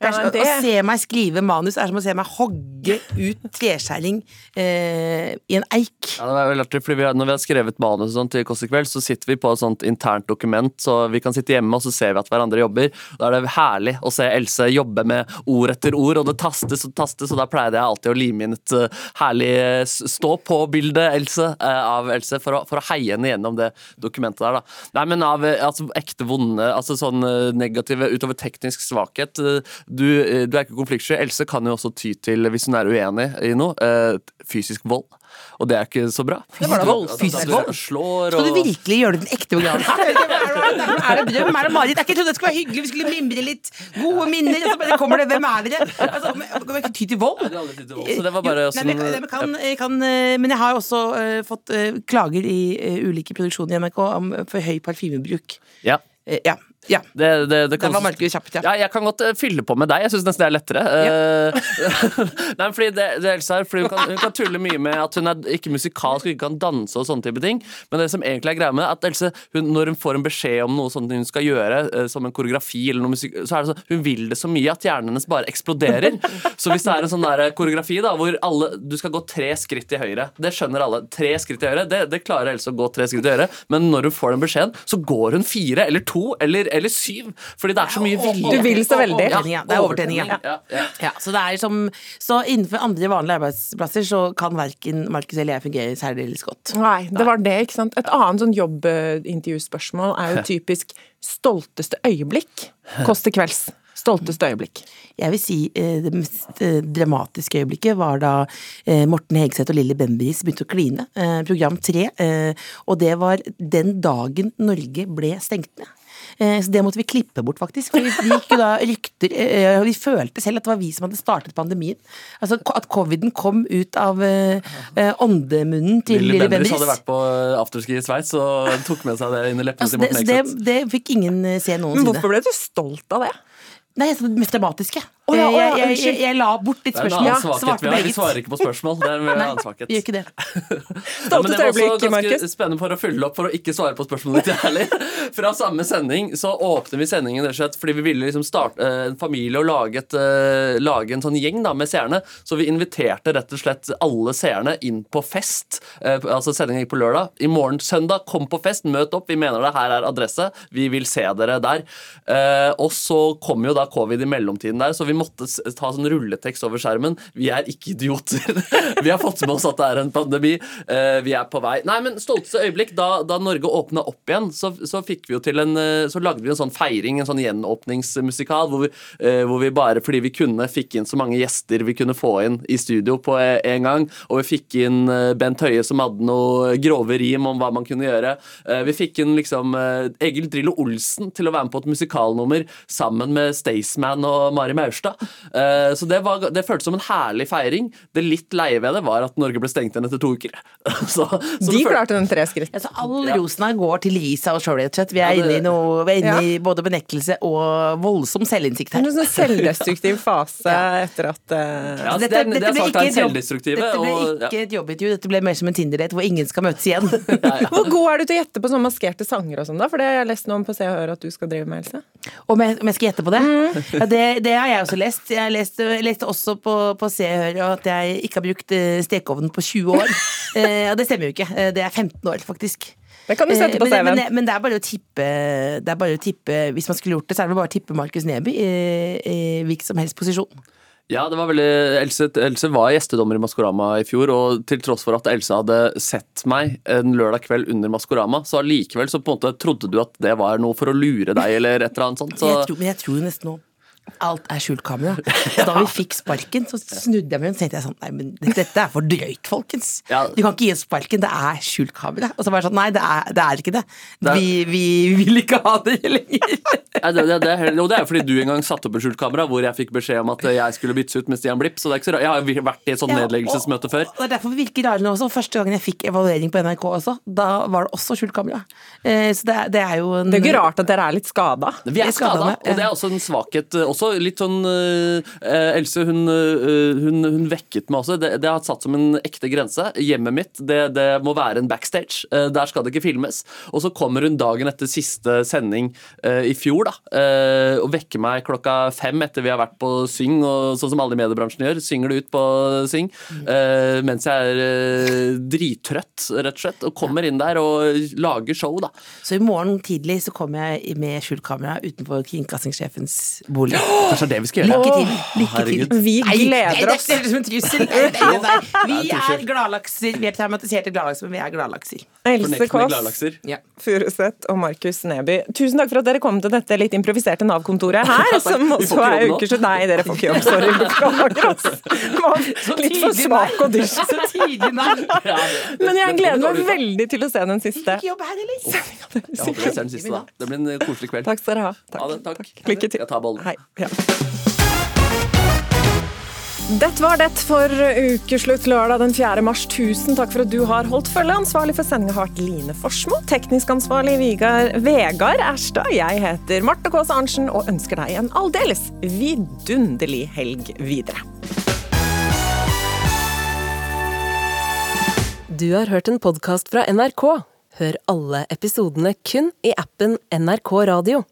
Det er, Ja, det- Å se meg skrive manus er som å se meg hogge ut treskjæring eh, i en eik. Ja, det er veldig artig, fordi vi har, Når vi har skrevet manus sånn, til Kåss i kveld, så sitter vi på et sånt internt dokument, så vi kan sitte hjemme og så ser vi at hverandre jobber. Da er det herlig å se Else jobbe med ord etter ord, og det tastes og tastes, og da pleide jeg alltid å lime inn et uh, herlig eh, stå-på-bilde Else, uh, av Else for å, for å heie henne gjennom det dokumentet der. da. Nei, men av altså, ekte vonde, altså sånn negative utover teknisk svakhet. Du, eh, du er ikke konfliktsky. Else kan jo også ty til, hvis hun er uenig i noe, eh, fysisk vold. Og det er ikke så bra. Fysisk vold. Fysisk vold? Slår Skal du virkelig gjøre det til en ekte program? Er det drøm? Er det mareritt? Jeg trodde det skulle være hyggelig, vi skulle mimre litt. Gode minner. Og så bare kommer det Hvem er dere? Altså, kan vi ikke ty til vold? Så det var bare Jo, sånn nei, men, jeg kan, jeg kan, men jeg har også fått klager i ulike produksjoner i NRK om for høy parfymebruk. Ja. Ja. Ja. Det, det, det Der var Markus kjapt, ja. Ja, jeg kan godt eh, fylle på med deg. Jeg syns nesten det er lettere. Ja. Nei, men fordi det, det Else er, fordi hun kan, hun kan tulle mye med at hun er ikke musikalsk og ikke kan danse og sånne type ting. Men det som egentlig er greia med at Else, hun, når hun får en beskjed om noe sånt hun skal gjøre, eh, som en koreografi eller noe musikk, så er det sånn hun vil det så mye at hjernen hennes bare eksploderer. Så hvis det er en sånn der koreografi da, hvor alle, du skal gå tre skritt til høyre, det skjønner alle. Tre skritt til høyre, det, det klarer Else å gå tre skritt til høyre, men når hun får den beskjeden, så går hun fire eller to eller, eller syv. Fordi det er så mye vilje. Du vil så veldig. Ja, det er overtenning, ja. Ja, ja. Ja, så, det er som, så innenfor andre vanlige arbeidsplasser så kan verken Markus eller jeg fungere særdeles godt. Nei, det var det, ikke sant. Et annet sånn jobbintervjuspørsmål er jo typisk stolteste øyeblikk. Kåss til kvelds. Stolteste øyeblikk. Jeg vil si eh, det mest eh, dramatiske øyeblikket var da eh, Morten Hegseth og Lilly Bendriss begynte å kline. Program tre. Og det var den dagen Norge ble stengt ned. Eh, Så det måtte vi klippe bort, faktisk. For vi gikk jo da rykter eh, Vi følte selv at det var vi som hadde startet pandemien. Altså At coviden kom ut av eh, åndemunnen til Lilly Lilly Bendriss Bendriss. hadde vært på afterski i Sveits og tok med seg det inn i leppene Altså, til det, Morten så det, det fikk ingen se noensinne. Men hvorfor ble du stolt av det? Nei, det mest dramatiske. Å ja, oh, ja, jeg, jeg, jeg, jeg la bort litt Det er en spørsmål. annen svakhet vi har. Vi svarer ikke på spørsmål. Det er en annen svakhet. gjør ikke det. Ja, men det var også ganske spennende for å fylle opp for å ikke svare på spørsmålet ditt ærlig. Fra samme sending så åpner vi sendingen rett og slett fordi vi ville liksom starte eh, en familie og lage, et, eh, lage en sånn gjeng da med seerne. Så vi inviterte rett og slett alle seerne inn på fest. Altså Sendingen gikk på lørdag. I morgen søndag, kom på fest, møt opp. Vi mener det, her er adresse. Vi vil se dere der. Eh, og så kom jo da covid i mellomtiden der, så vi måtte ta sånn rulletekst over skjermen. Vi er ikke idioter. vi har fått med oss at det er en pandemi. Eh, vi er på vei. Nei, men stolteste øyeblikk, da, da Norge åpna opp igjen, så, så fikk vi jo til en eh, Så lagde vi en sånn feiring, en sånn gjenåpningsmusikal, hvor vi, eh, hvor vi bare fordi vi kunne, fikk inn så mange gjester vi kunne få inn i studio på en gang. Og vi fikk inn Bent Høie som hadde noe grove rim om hva man kunne gjøre. Vi fikk inn liksom Egil Drillo Olsen til å være med på et musikalnummer sammen med Staysman og Mari Maurstad. Eh, så det, var, det føltes som en herlig feiring. Det litt leie ved det var at Norge ble stengt igjen etter to uker. så, så De klarte den tre skritt. Altså, all rosen her går til Lisa og sjøl, rett og slett. Vi er Ja, det- inne i noe Vi er inne Ja. i både benektelse og voldsom selvinnsikt her. En sånn selvdestruktiv fase etter at uh... Ja, det er- det er sagt av en selvdestruktive, Dette ble og- ikke et jobbintervju, dette ble mer som en Tinder-date hvor ingen skal møtes igjen. Hvor god er du til å gjette på sånne maskerte sanger og sånn, da? For det har jeg lest noe om på Se og Hør at du skal drive med, Else. Om jeg, om jeg skal gjette på det? Mm. Ja, det? Det har jeg også lest. Jeg leste, leste også på, på Se og Hør at jeg ikke har brukt eh, stekeovnen på 20 år. Eh, og det stemmer jo ikke. Eh, Det er 15 år, faktisk. Det kan du sette på Eh, men, men, men det er bare å tippe Det er bare å tippe Hvis man skulle gjort det, så er det bare å tippe Markus Neby i, i hvilken som helst posisjon. Ja, det var veldig Else, Else var gjestedommer i Maskorama i fjor, og til tross for at Else hadde sett meg en lørdag kveld under Maskorama, så allikevel så på en måte trodde du at det var noe for å lure deg, eller et eller annet sånt. Så, Jeg tror, men jeg tror nesten nå alt er skjult kamera. Da vi fikk sparken, så snudde jeg meg og tenkte jeg sånn Nei, men dette, er for drøyt, folkens. Du kan ikke gi oss sparken, det er skjult kamera. Og så var jeg sånn Nei, det er, det er ikke det. Vi, vi vil ikke ha det lenger. Nei, det, det, det, og det er jo fordi du en gang satte opp et skjult kamera hvor jeg fikk beskjed om at jeg skulle byttes ut med Stian Blipp. Så det er ikke så rart. Jeg har vært i et sånt nedleggelsesmøte før. Og det er derfor vi virker rare nå også. Første gangen jeg fikk evaluering på NRK også, da var det også skjult kamera. Eh, så det, er- det er jo en Det er ikke rart at dere er litt skada. Vi er skada, og det er også en svakhet. eh, Også litt sånn eh, Else, hun, eh, hun, hun vekket meg også. Det, det har satt som en ekte grense. Hjemmet mitt, det, det må være en backstage. Eh, der skal det ikke filmes. Og så kommer hun dagen etter siste sending eh, i fjor da, eh, og vekker meg klokka fem etter vi har vært på Syng, og sånn som alle i mediebransjen gjør. Synger det ut på Syng. eh, mens jeg er eh, drittrøtt, rett og slett. Og kommer inn der og lager show, da. Så i morgen tidlig så kommer jeg med skjult kamera utenfor kringkastingssjefens bolig. Kanskje det er det vi skal gjøre? Lykke til. Lykke til. Vi gleder oss. Det høres ut som en trussel. Nei, nei, nei. Vi er er gladlakser. Vi er traumatiserte gladlakser, men vi er gladlakser. Else Kåss. Ja. Furuseth og Markus Neby. Tusen takk for at dere kom til dette litt improviserte Nav-kontoret her, som også er uker nå. Nei, dere får ikke jobb, sorry. Beklager, ass. Litt for svak og dysj. Så tydelig nei. Men jeg gleder meg veldig til å se den siste. Ikke jobb her da. Det blir en koselig kveld. Takk skal dere ha. Ha takk. Lykke til. Jeg tar bollen. Hei. Dette var det for ukeslutt lørdag den 4. mars. Tusen takk for at du har holdt følge. Ansvarlig for sendinga har vært Line Forsmo. Teknisk ansvarlig Vegard, Vegard Erstad. Jeg heter Marte Kaas Arntzen og ønsker deg en aldeles vidunderlig helg videre. Du har hørt en podkast fra NRK. Hør alle episodene kun i appen NRK Radio.